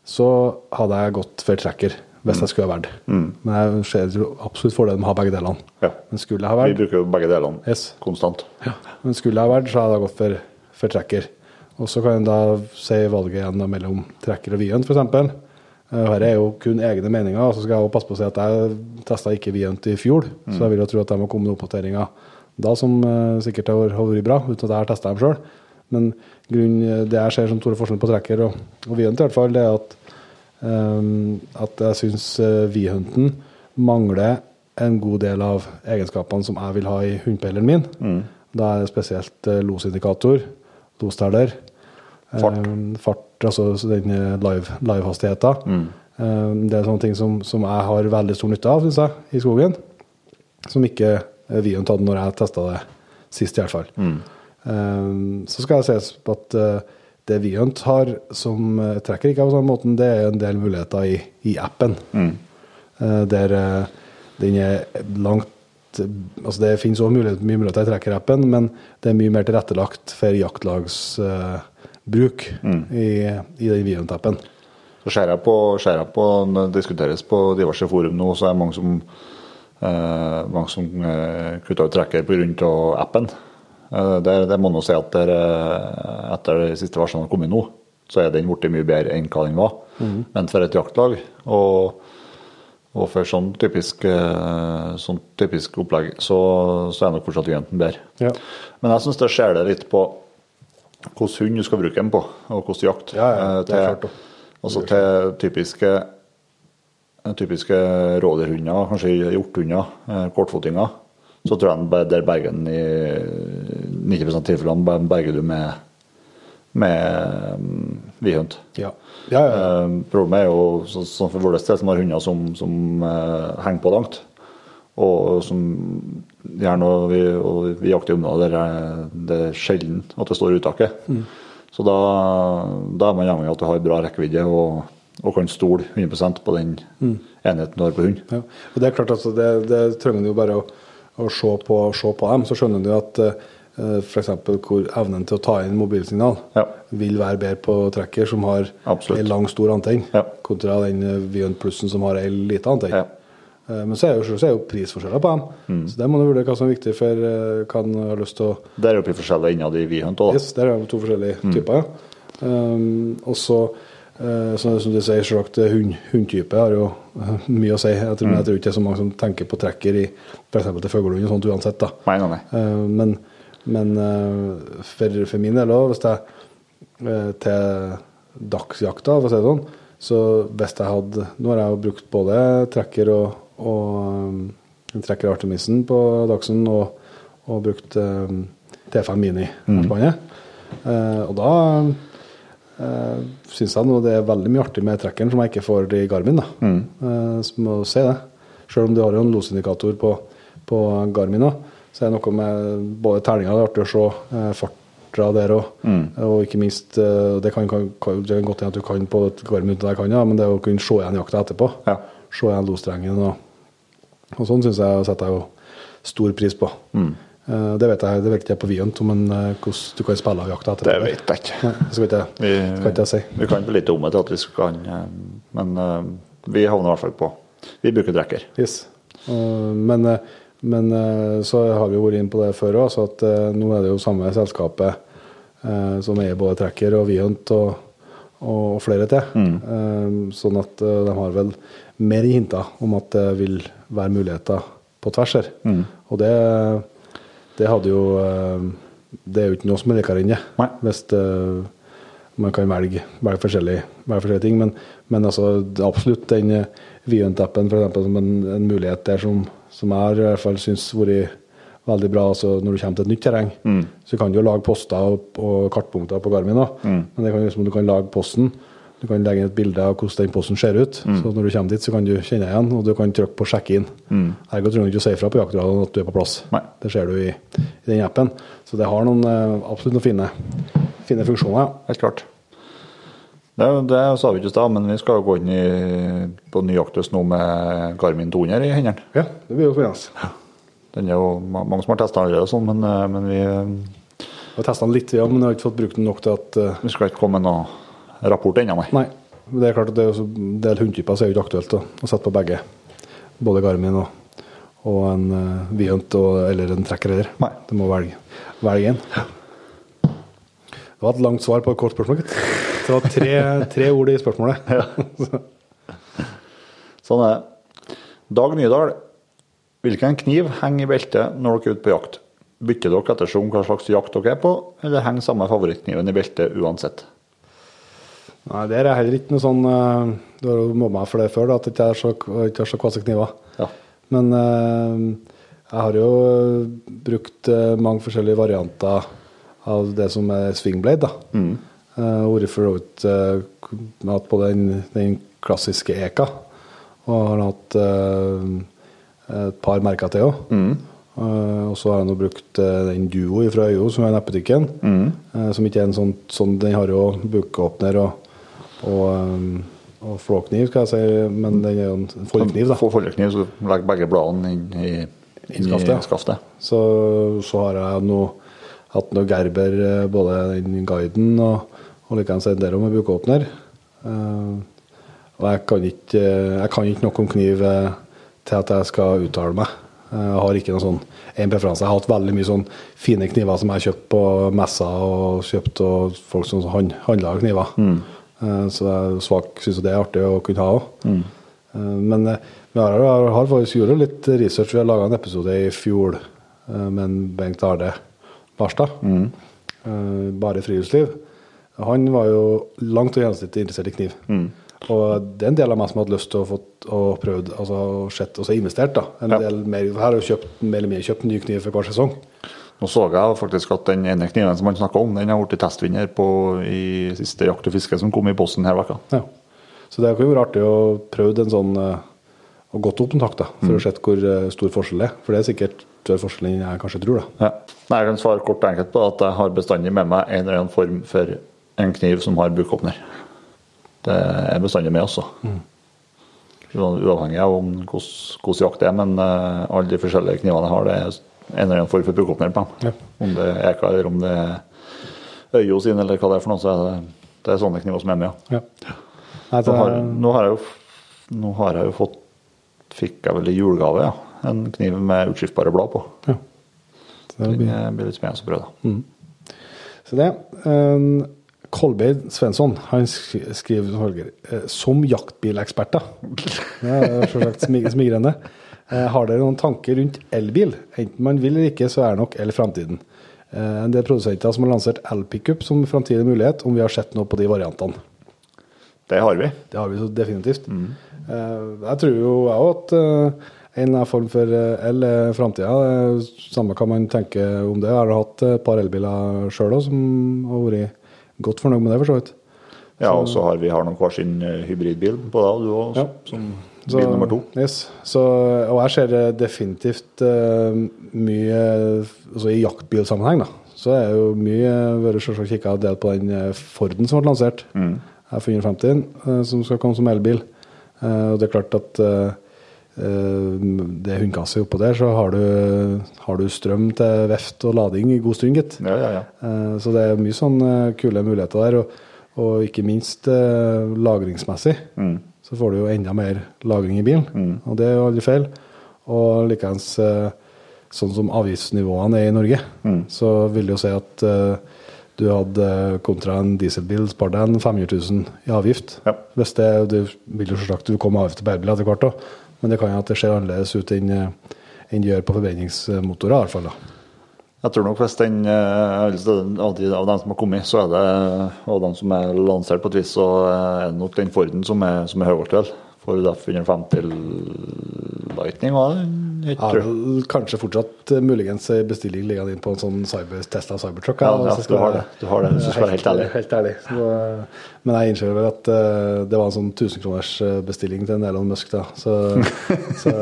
så hadde jeg gått for tracker hvis jeg skulle ha valgt. Men jeg ser jo absolutt fordelen med å ha begge delene. Ja. Men skulle jeg ha Vi bruker jo begge delene Yes. konstant. men skulle jeg ha valgt, så hadde jeg gått for, for trekker. Og så kan jeg da si valget igjen mellom trekker og Viant, f.eks. Her er jo kun egne meninger. og Så skal jeg også passe på å si at jeg testa ikke Vient i fjor, så jeg vil jo tro at de har kommet med oppdateringer da som eh, sikkert har vært bra, uten at jeg har testa dem sjøl. Men grunnen, det jeg ser som store forskjell på trekker og, og Vihunt, i hvert fall, det er at, at jeg syns Vihunten mangler en god del av egenskapene som jeg vil ha i hundpeileren min. Da er det spesielt eh, losindikator, losteller, Fart. ehm, fart altså den livehastigheten. live- live-hastigheten. Ehm, det er sånne ting som, som jeg har veldig stor nytte av, syns jeg, i skogen. Som ikke eh, hadde når jeg testa det sist, i hvert fall. Mm. så skal jeg sies på at eh, det Vihunt har som eh, trekker ikke på samme måten, det er en del muligheter i, i appen. Mm. der eh, den er langt Altså Det finnes også mulighet, mye muligheter i trekkerappen, men det er mye mer tilrettelagt for jaktlagsbruk i, i den Vihunt-appen. Så jeg på, jeg på det diskuteres på diverse forum nå, så er det mange som, eh, mange som eh, kutter ut trekker pga. appen. Eh, det, det må nå si at der, eh, etter de siste versjonene har kommet nå, så er den blitt mye bedre enn hva den var. Men for et jaktlag og, og for sånn typisk, eh, sånn typisk opplegg, så, så er nok fortsatt jenten bedre. Ja. Men jeg syns det skjer det litt på hvilken hund du skal bruke den på, og hvordan jakt. Ja, ja, det er klart, da. Altså til typiske typiske rådyrhunder, kanskje hjorthunder, kortfotinger, så tror jeg der berger den i 90 av tilfellene berger du med, med um, vihund. Ja. Ja, ja, ja. Eh, problemet er jo så- sånn for vår del som har hunder som, som eh, henger på langt, og som gjerne og vi, og vi jakter områder der er- det er sjelden at det står uttaket. Så da, da er man avhengig av at du har bra rekkevidde og, og kan stole 100% på den enheten du har på hund. Ja. Og det er klart altså, det, det trenger du jo bare å, å se, på, se på dem, så skjønner du at uh, f.eks. hvor evnen til å ta inn mobilsignal Ja. vil være bedre på trekker som har Absolutt. ei lang, stor antenne, Ja. kontra den uh, Vion Plussen som har ei lita antenne. Ja. Eh, men så er, jo, så er jo prisforskjeller på dem, Mm. så det må du vurdere hva som er viktig for hva en har lyst til å Det er jo prisforskjeller innad i Vihunt òg, da. Yes, der er det to forskjellige Mm. typer. ja. Um, og så, eh, så som du sier, selvsagt, eh, hund, hundtype har jo eh, mye å si. Jeg tror, Mm. jeg tror ikke det er så mange som tenker på trekker i f.eks. til fuglehund og sånt uansett. da. Nei, nei, nei. Eh, men men eh, for, for min del òg, hvis jeg eh, til dagsjakta, for å si det sånn, så hvis jeg hadde Nå har jeg jo brukt både trekker og, og trekker Artemisen på Dagsen og, og brukt um, T5 Mini. halsbåndet. Eh, og da uh, syns jeg nå det er veldig mye artig med trekkeren som jeg ikke får i Garmin. da. Eh, så må si det. Selv om du har jo en losindikator på, på Garmin da, så er det noe med både terninga, det er artig å se uh, farta der òg. Og ikke minst, uh, det kan, kan, kan, det godt hende at du kan på et Garmin uten at jeg kan, ja, men det å kunne se igjen jakta etterpå. Ja. Se igjen losstrengen og, og sånn syns jeg setter jeg jo stor pris på. Mm. Eh, det vet jeg det vet ikke jeg på Viant, men eh, hvordan du kan spille av jakta etterpå. Det vet jeg ikke. Nei, skal ikke, Vi, skal ikke si. vi kan for lite om det til at vi skal kan Men eh, vi havner i hvert fall på Vi bruker trekker. Yes. Men, men så har vi jo vært inne på det før òg, så at nå er det jo samme selskapet som eier både Trekker og Viant og, og flere til. Mm. sånn at de har vel mer i hinta om at det vil være muligheter på tvers her. Og det, det hadde jo eh, Det er jo ikke noe som er likere enn det. Nei. Hvis eh, man kan velge, velge, forskjellige, velge forskjellige ting. Men, men altså, absolutt den for eksempel, som en, en mulighet der som, som jeg i hvert fall syns vært veldig bra altså når du kommer til et nytt terreng. Så kan du jo lage poster og, og kartpunkter på Garmin, Mm. men det kan liksom, du kan lage posten. Du kan legge inn et bilde av hvordan den posten ser ut. Så når du kommer dit, så kan du kjenne igjen, og du kan trykke på 'sjekke inn'. Ergo trenger du ikke å si fra på jaktradioen at du er på plass. Nei. Det ser du i, i den appen. Så det har noen, eh, absolutt noen fine, fine funksjoner. Helt klart. Det, det sa vi ikke i stad, men vi skal gå inn i, på ny jakthøst nå med Garmin 200 i hendene. Ja, det blir jo spennende. Den er jo mange som har testa allerede, sånn, men, eh, men vi, Vi har testa den litt, ja, men vi har ikke fått brukt den nok til at eh, vi skal ikke komme med noe rapport ennå, nei. Nei. Det er klart at det er en del hundtyper, så er det jo ikke aktuelt å, å sette på begge. Både Garmin og, og en uh, Viant eller en trekker heller. Du må velge, velge en. Det var et langt svar på et kort spørsmål. Det var tre, tre ord i spørsmålet. Sånn er det. Dag Nydal. Hvilken kniv henger i beltet når dere er ute på jakt? Bytter dere ettersom hva slags jakt dere er på, eller henger samme favorittkniven i beltet uansett? Nei, der er heller ikke noe sånn eh, Du har jo mobba meg for det før, da, at jeg ikke så, ikke har så kvasse kniver. Ja. Men eh, jeg har jo brukt eh, mange forskjellige varianter av det som er swingblade. da. Mm. Uh, Vært for hatt på den, den klassiske Eka, og har hatt et par merker til òg. Mm. og så har jeg nå brukt uh, den Duo fra Øyo, som er nettbutikken. Mm. Uh, som ikke er en sånn, sånn Den har jo bukåpner og, og, eh, og flåkniv, skal jeg si, men den er jo en foldkniv, da. for foldekniv, så legger begge bladene inn i, inn i skaftet. skaftet. Så, så har jeg nå hatt noe Gerber, eh, både den guiden og, og likeens en der med bukåpner. Eh, og jeg kan ikke, jeg kan ikke nok om kniv eh, til at jeg skal uttale meg. Jeg har ikke noen sånn en preferanse. Jeg har hatt veldig mye sånn fine kniver som jeg har kjøpt på messer og kjøpt av folk som han- handler kniver. Eh, Så jeg svak syns det er artig å kunne ha òg. Men eh, vi har, har, faktisk gjort litt research. Vi har laga en episode i fjor eh, med en Bengt Arne Barstad. Mm. Bare friluftsliv. Han var jo langt og gjennomsnittlig interessert i kniv. Og det er en del av meg som har hatt lyst til å få prøvd, altså og sett, og så investert. da. En Ja. del mer, her har jeg kjøpt mer eller mindre kjøpt ny kniv for hver sesong. Nå så jeg faktisk at den ene kniven som han snakka om, den har blitt testvinner på i siste Jakt og fiske som kom i posten her vekka. Ja. Så det kunne vært artig å prøve en sånn eh, og gått opp en takt da, for å se hvor eh, stor forskjell det er. For det er sikkert større forskjell enn jeg kanskje tror. da. Ja. Jeg kan svare kort og enkelt på at jeg har bestandig med meg en eller annen form for en kniv som har bukåpner. Det er bestandig med også. Mm. Uavhengig av hvordan hvordan jakt det er, men eh, alle de forskjellige knivene jeg har, det er en eller annen form for dem. Ja. Om det er Eka eller om det er Øyo sin eller hva det er for noe, så er det, det er sånne kniver som er med. ja. Ja. Nei, Nå har, nå har jeg jo, nå har jeg jo fått Fikk jeg vel i julegave, ja. En kniv med utskiftbare blad på. ja. Så det blir, det blir litt spennende å prøve. da. så det. Um, Kolbeid Svensson han skriver som eh, Som jaktbileksperter Det er selvsagt smigrende. Eh, har dere noen tanker rundt elbil? Enten man vil eller ikke, så er nok el framtiden. Eh, en del produsenter som har lansert elpickup som framtidig mulighet, om vi har sett noe på de variantene. Det har vi. Det har vi så definitivt. Mm. jeg tror jo jeg òg at eh, en form for eh, el er framtida. Samme hva man tenker om det. Jeg har hatt et par elbiler sjøl òg som har vært godt fornøyd med det, for så vidt. Ja, og så har vi har nok hver sin eh, hybridbil på deg, du òg, Ja. som Så- bil nummer to. Yes. Så, og her ser det definitivt uh, mye altså I jaktbilsammenheng, da, så er jo mye vært selvsagt kikka en del på den eh, Forden som ble lansert. F450, eh, som skal komme som elbil. Uh, og det er klart at det er hundekasse oppå der, så har du, har du strøm til veft og lading i god stund, gitt. Ja, ja, ja. Så det er mye sånne kule muligheter der. Og, og ikke minst lagringsmessig. Så får du jo enda mer lagring i bilen, og det er jo aldri feil. Og likeens eh, sånn som avgiftsnivåene er i Norge, så vil det jo si at eh, du hadde kontra en dieselbil spart deg en 500 000 i avgift. Ja. Hvis det, du vil jo selvsagt du komme avgift til elbil etter hvert òg, men det kan jo at det ser annerledes ut enn eh, enn det gjør på forbrenningsmotorer, i hvert fall. da. Jeg tror nok hvis den eh, av, de, av dem som har kommet, så er det og de som er lansert på et vis, så er det nok den Forden som er, som er høyaktuell. For DAF 150 Lightning var det? Ja, vel, kanskje fortsatt eh, muligens en bestilling liggende inn på en sånn cyber, Tesla Cybertruck. Ja, ja, du har det. Du har det, hvis du skal være helt ærlig. Helt ærlig. Så, eh, men jeg innser vel at eh, det var en sånn 1000 kroners eh, bestilling til en Elon Musk, da. Så, så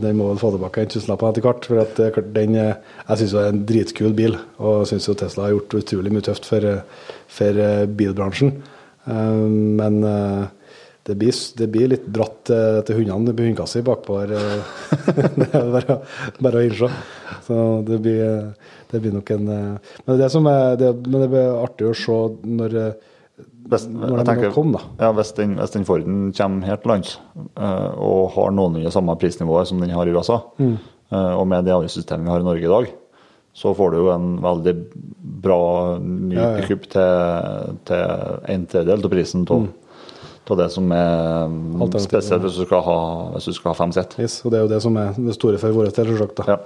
den må vel få tilbake en tusenlapp etter hvert. For at, eh, den, eh, jeg syns det er en dritkul bil, og syns jo Tesla har gjort utrolig mye tøft for, eh, for eh, bilbransjen. Eh, Men eh, det blir, det blir litt bratt eh, til hundene. på hundekassa bakpå her. eh. det er bare, bare å innse. Så det blir, eh, det blir nok en Men det, som er, det, men det blir artig å se når, Hvis, når tenker, kom, da. Ja, hvis den, hvis den Forden kommer her til lands og har noenlunde samme prisnivå som den har i USA, Mm. og med det avgiftssystemet vi har i Norge i dag, så får du jo en veldig bra ny Ja, ja. til, til en tredjedel av prisen av det som er. Spesielt hvis du skal ha, hvis du skal ha fem sett. Yes, og det er jo det som er det store for vår del, selvsagt. Ja.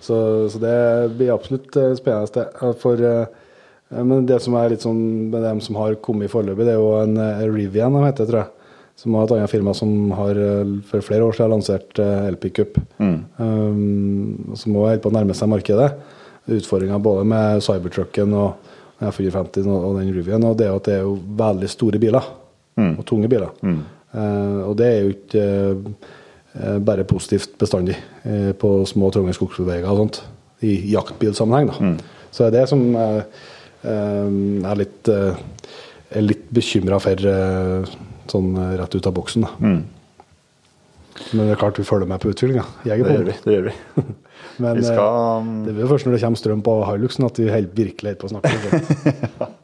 Så, så det blir absolutt eh, spennende. For, eh, men det som er litt sånn med dem som har kommet foreløpig, det er jo en eh, Rivian, de heter, tror jeg. Som var et annet firma som har eh, for flere år siden lansert elpickup. Mm. Um, som òg holder på å nærme seg markedet. Utfordringa både med Cybertrucken og F450 og, og den Rivian, og det er jo at det er jo veldig store biler. Og tunge biler. Eh, og det er jo ikke eh, bare positivt bestandig eh, på små, trange skogsveier og sånt. I jaktbilsammenheng, da. Så det er det som eh, eh, er litt eh, er litt bekymra for sånn rett ut av boksen. da. Men det er klart vi følger med på utviklinga. Det gjør vi. det gjør vi. Men skal, det blir jo først når det kommer strøm på Hiluxen at vi helt virkelig holder på å snakke.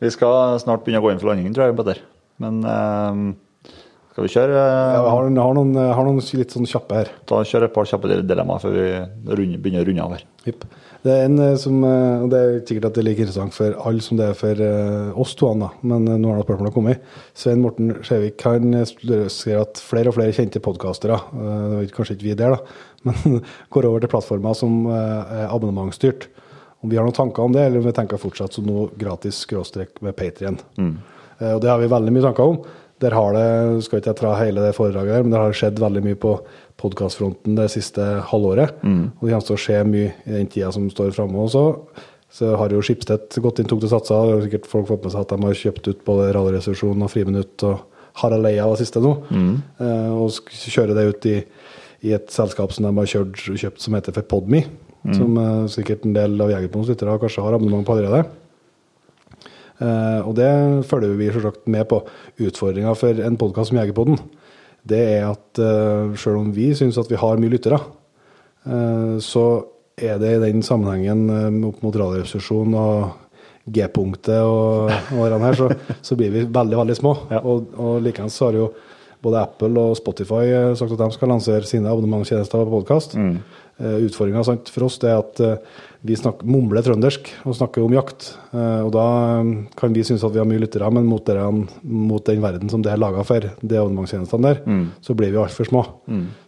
vi skal snart begynne å gå inn for landingen, tror jeg, Petter. Men uh, skal vi kjøre Ja, Jeg har, har, noen, har noen litt sånn kjappe her. Da kjører et par kjappe dilemmaer før vi runder, begynner å runde av her. Jipp. Det er en eh, som eh, og Det er sikkert at det er like interessant for alle som det er for oss to, Anna, men nå har da spørsmålet kommet. Svein Morten Skjevik han skriver at flere og flere kjente podkastere, kanskje ikke vi der, da, men går over til plattformer som er abonnementsstyrt. Om vi har noen tanker om det, eller om vi tenker fortsatt som noe gratis skråstrek med Patrion. Eh, Og det har vi veldig mye tanker om. Der har det, skal ikke jeg tra hele det foredraget her, men det har skjedd veldig mye på podkastfronten det siste halvåret. Og det kommer til å skje mye i den tida som står framme også. Så har jo Skipstedt gått inn, tok det satsa. og sikkert folk fått med seg at de har kjøpt ut både Radioresepsjonen og Friminutt og Harald Eia var siste nå. Eh, og kjører det ut i, i et selskap som de har kjørt, kjøpt som heter for Podme. Som uh, sikkert en del av Jegerpons lyttere kanskje har abonnement på allerede. Uh, og det følger vi selvsagt med på. Utfordringa for en podkast som Jegerpodden, det er at uh, sjøl om vi syns at vi har mye lyttere, eh, så er det i den sammenhengen eh, opp mot radioresepsjon og G-punktet og, årene her, så, så blir vi veldig, veldig små. Og, og likeens har jo både Apple og Spotify eh, sagt at de skal lansere sine abonnementstjenester på podkast. Mm. Utfordringa for oss det er at eh, vi snakker, mumler trøndersk og snakker om jakt. Eh, og da eh, kan vi synes at vi har mye lyttere, men mot, deren, mot den verden som det er laga for, de abonnementstjenestene der, så blir vi altfor små.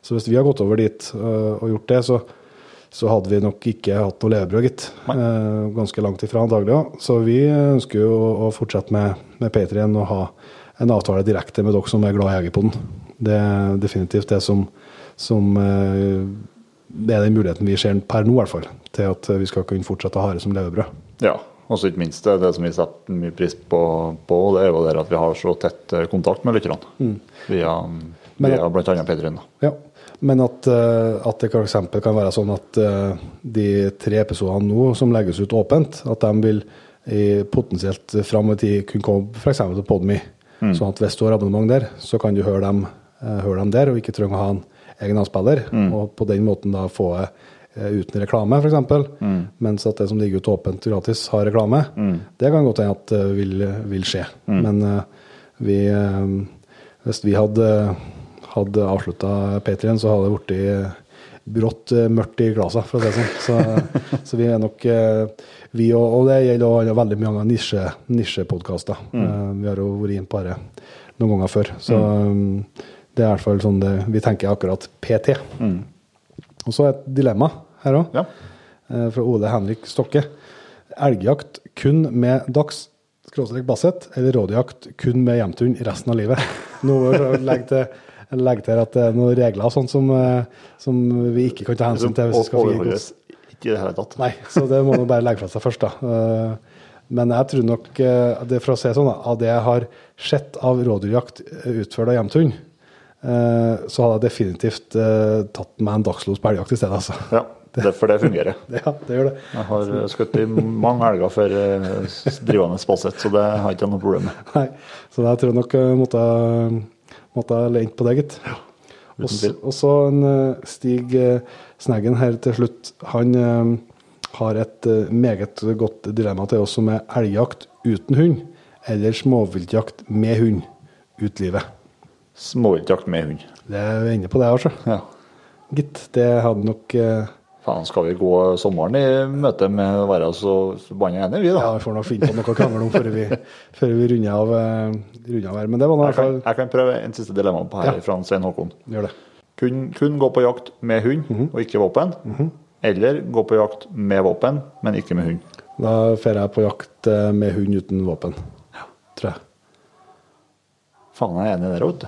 Så hvis vi har gått over dit eh, og gjort det, så, så hadde vi nok ikke hatt noe levebrød, gitt. Eh, ganske langt ifra antagelig òg. Så vi ønsker jo å fortsette med, med Patrion og ha en avtale direkte med dere som er glad i Jegerpoden. Det er definitivt det som, som eh, Det er den muligheten vi ser per nå, i hvert fall, til at vi skal kunne fortsette å ha det som levebrød. Ja, og så ikke minst det, det som vi setter mye pris på, på det er jo det at vi har så tett eh, kontakt med lytterne. Via, Men- via bl.a. Pedrin. Ja. Men at, eh, at det f.eks. kan være sånn at eh, de tre episodene nå som legges ut åpent, at de vil i potensielt fram i tid kunne komme f.eks. til Podme. Sånn at hvis du har abonnement der, så kan du høre dem, eh, høre dem der, og ikke trenger å ha en egen avspiller. Og på den måten da få eh, uten reklame, f.eks. Mens at det som ligger ut åpent gratis, har reklame. Det kan godt hende at det vil, vil skje. Men uh, vi uh, Hvis vi hadde hadde avslutta Patrion, så hadde det blitt brått uh, mørkt i glasset, for å si det sånn. Så, så vi er nok eh, Vi og, og det gjelder veldig mange nisje, nisjepodkaster. Eh, Vi har jo vært inne på det noen ganger før. Så eh, det er i hvert fall sånn det, vi tenker akkurat PT. Og så et dilemma her òg, Ja. fra Ole Henrik Stokke. Elgjakt kun med dags basset, eller rådjakt kun med hjemtun resten av livet. Nå må jeg legge til, legge til at det er noen regler og sånt som, eh, som vi ikke kan ta hensyn til hvis vi skal gi gods. ikke i det hele tatt. Nei, så det må man bare legge fra seg først, da. Eh, Men jeg tror nok, eh, det for å si sånn, av det jeg har sett av rådyrjakt utført av hjemtun, eh, så hadde jeg definitivt eh, tatt meg en dagslos på elgjakt i stedet, altså. Ja, det, for det fungerer. Ja, det gjør det. Jeg har eh, skutt i mange elger for eh, drivende spaset, så det har jeg ikke noe problem med. Nei, så jeg tror nok jeg måtte, måtte ha lent på det, gitt. Og så- Og så en eh, Stig eh, Sneggen her til slutt. Han eh, har et eh, meget godt dilemma til oss som er elgjakt uten hund, eller småviltjakt med hund ut livet. Småviltjakt med hund. Det er inne på det, altså. Ja. Gitt. Det hadde nok eh, Faen, skal vi gå sommeren i møte med å være så forbanna enige, vi, da? Ja, vi får nok finne på noe å krangle om før vi, før vi runder av, eh, runder av her. Men det var nå i hvert kan, fall jeg kan prøve en siste dilemma på her Ja. fra Svein Håkon. Gjør det. Kun, kun gå på jakt med hund Mhm. og ikke våpen, Eller gå på jakt med våpen, men ikke med hund. Da drar jeg på jakt eh, med hund uten våpen. ja. Tror jeg. Faen, jeg er enig i det, vet du.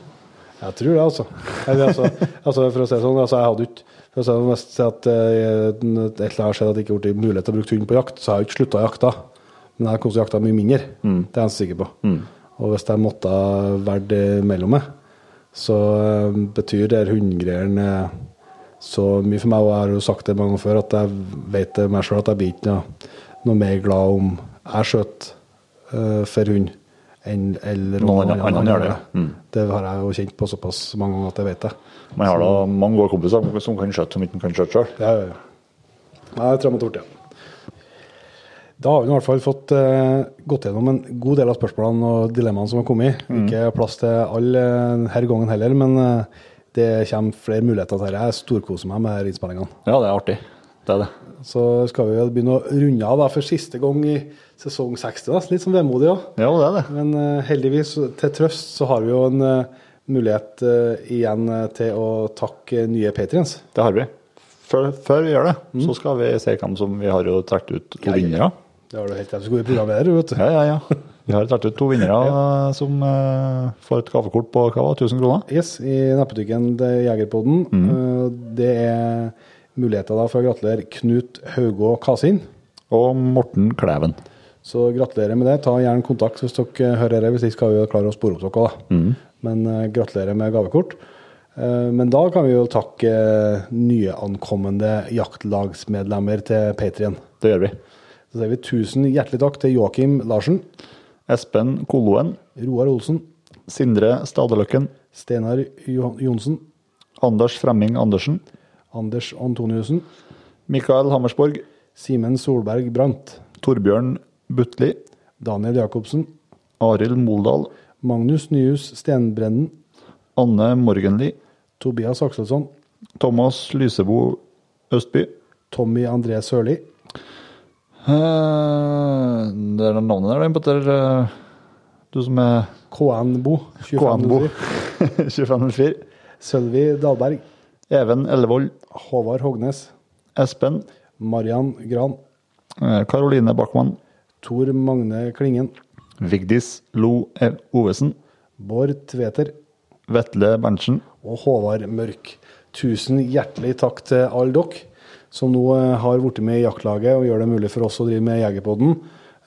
Jeg tror det, altså. Eller, altså, altså for å si det sånn, altså, jeg hadde ikke for å si det mest at eh, et eller har skjedd at det ikke blitt mulighet til å bruke hund på jakt, så har jeg ikke slutta å jakte. Men jeg har kommet til å jakte mye mindre. Det er jeg sikker på. Og hvis jeg måtte valgt mellom meg, så eh, betyr det hundegreiene eh, så mye for meg. Og jeg har jo sagt det mange ganger før, at jeg vet det meg sjøl at jeg blir ikke noe, noe mer glad om jeg skjøt eh, for hund enn eller Noen andre- gjør det, ja. Mm. Det har jeg jo kjent på såpass mange ganger at jeg vet det. Man har da mange gode kompiser som kan skjøtte som ikke kan skjøtte sjøl. Ja, ja, ja. Nei, jeg tror jeg må gjort det. Da har vi i hvert fall fått uh, gått gjennom en god del av spørsmålene og dilemmaene som har kommet. Ikke plass til alle her denne gangen heller, men uh, det kommer flere muligheter til dette. Jeg storkoser meg med innspillingene. Ja, det er artig. Det er det. Så skal vi begynne å runde av for siste gang i sesong 60. Da. Litt sånn vemodig òg. Ja, det er det. Men uh, heldigvis, til trøst, så har vi jo en uh, mulighet uh, igjen til å takke nye patriens. Det har vi. Før, før vi gjør det, så skal vi se hvem som vi har jo trukket ut to Ja, vinnere. Det har du helt rett. Du skal jo programleder, vet du. Ja, ja, ja. Vi har trukket ut to vinnere ja. som får et kaffekort på hva var det, 1000 kroner. Yes, i til Jegerpodden. Eh, Det er muligheter da for å gratulere Knut Haugå Kasin. Og Morten Kleven. Så gratulerer med det. Ta gjerne kontakt hvis dere hører det. Hvis ikke skal vi klare å spore opp dere. da. Men uh, gratulerer med gavekort. Uh, men da kan vi jo takke eh, nyankomne jaktlagsmedlemmer til Patrien. Det gjør vi. Så sier vi tusen hjertelig takk til Joakim Larsen, Espen Koloen. Roar Olsen, Sindre Stadeløkken. Steinar Jo- Johnsen, Anders Fremming Andersen. Anders Antoniussen, Mikael Hammersborg. Simen Solberg Brandt, Torbjørn Butli. Daniel Jacobsen, Arild Moldal. Magnus Nyhus Stenbrennen, Anne Morgenli. Tobias Akselsson, Thomas Lysebo Østby. Tommy André Sørli, Uh, Det er navnet der, Petter. eh, Du som er KN-bo, KN-bo. 2504, 2504. Sølvi Dahlberg, Even Ellevold. Håvard Hognes, Espen. Marian Gran, eh, Karoline Backman. Tor Magne Klingen, Vigdis Lo E- Ovesen. Bård Tveter Vetle Berntsen. og Håvard Mørk. Tusen hjertelig takk til alle dere som nå eh, har blitt med i jaktlaget og gjør det mulig for oss å drive med Jegerpodden.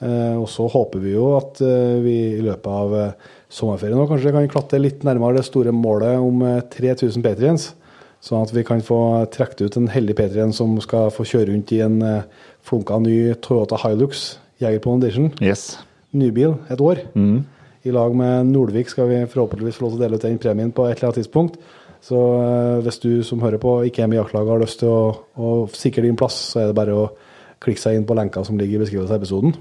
Eh, og så håper vi jo at eh, vi i løpet av sommerferien nå kanskje kan klatre litt nærmere det store målet om eh, 3000 Patriens. Sånn at vi kan få trukket ut en heldig Patrien som skal få kjøre rundt i en flunka ny Toyota Hilux Jegerpodden Edition. Yes. Nybil et år. I lag med Nordvik skal vi forhåpentligvis få lov til å dele ut den premien på et eller annet tidspunkt. Så eh, hvis du som hører på ikke er med i jaktlaget har lyst til å, å sikre din plass, så er det bare å klikke seg inn på lenka som ligger i beskrivelsen av episoden.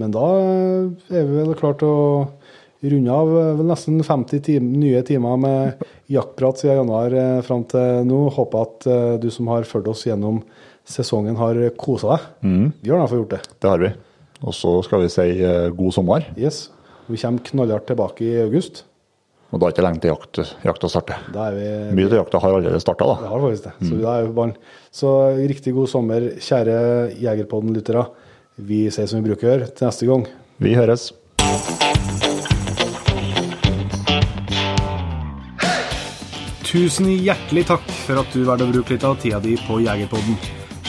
Men da eh, er vi vel klart til å runde av eh, nesten 50 time, nye timer med jaktprat siden januar fram til nå. Håper at du som har fulgt oss gjennom sesongen, har kosa deg. Vi har i hvert fall gjort det. Det har vi. Og så skal vi si eh, god sommer. Yes. Vi kommer knallhardt tilbake i august. Og da er det ikke lenge til jakt, jakta starter. Er vi Mye av jakta har allerede starta, Det har faktisk det. Så, da er så riktig god sommer, kjære Jegerpodden-lyttere. Vi sier som vi bruker å gjøre til neste gang. Vi høres. Tusen hjertelig takk for at du valgte å bruke litt av tida di på Jegerpodden.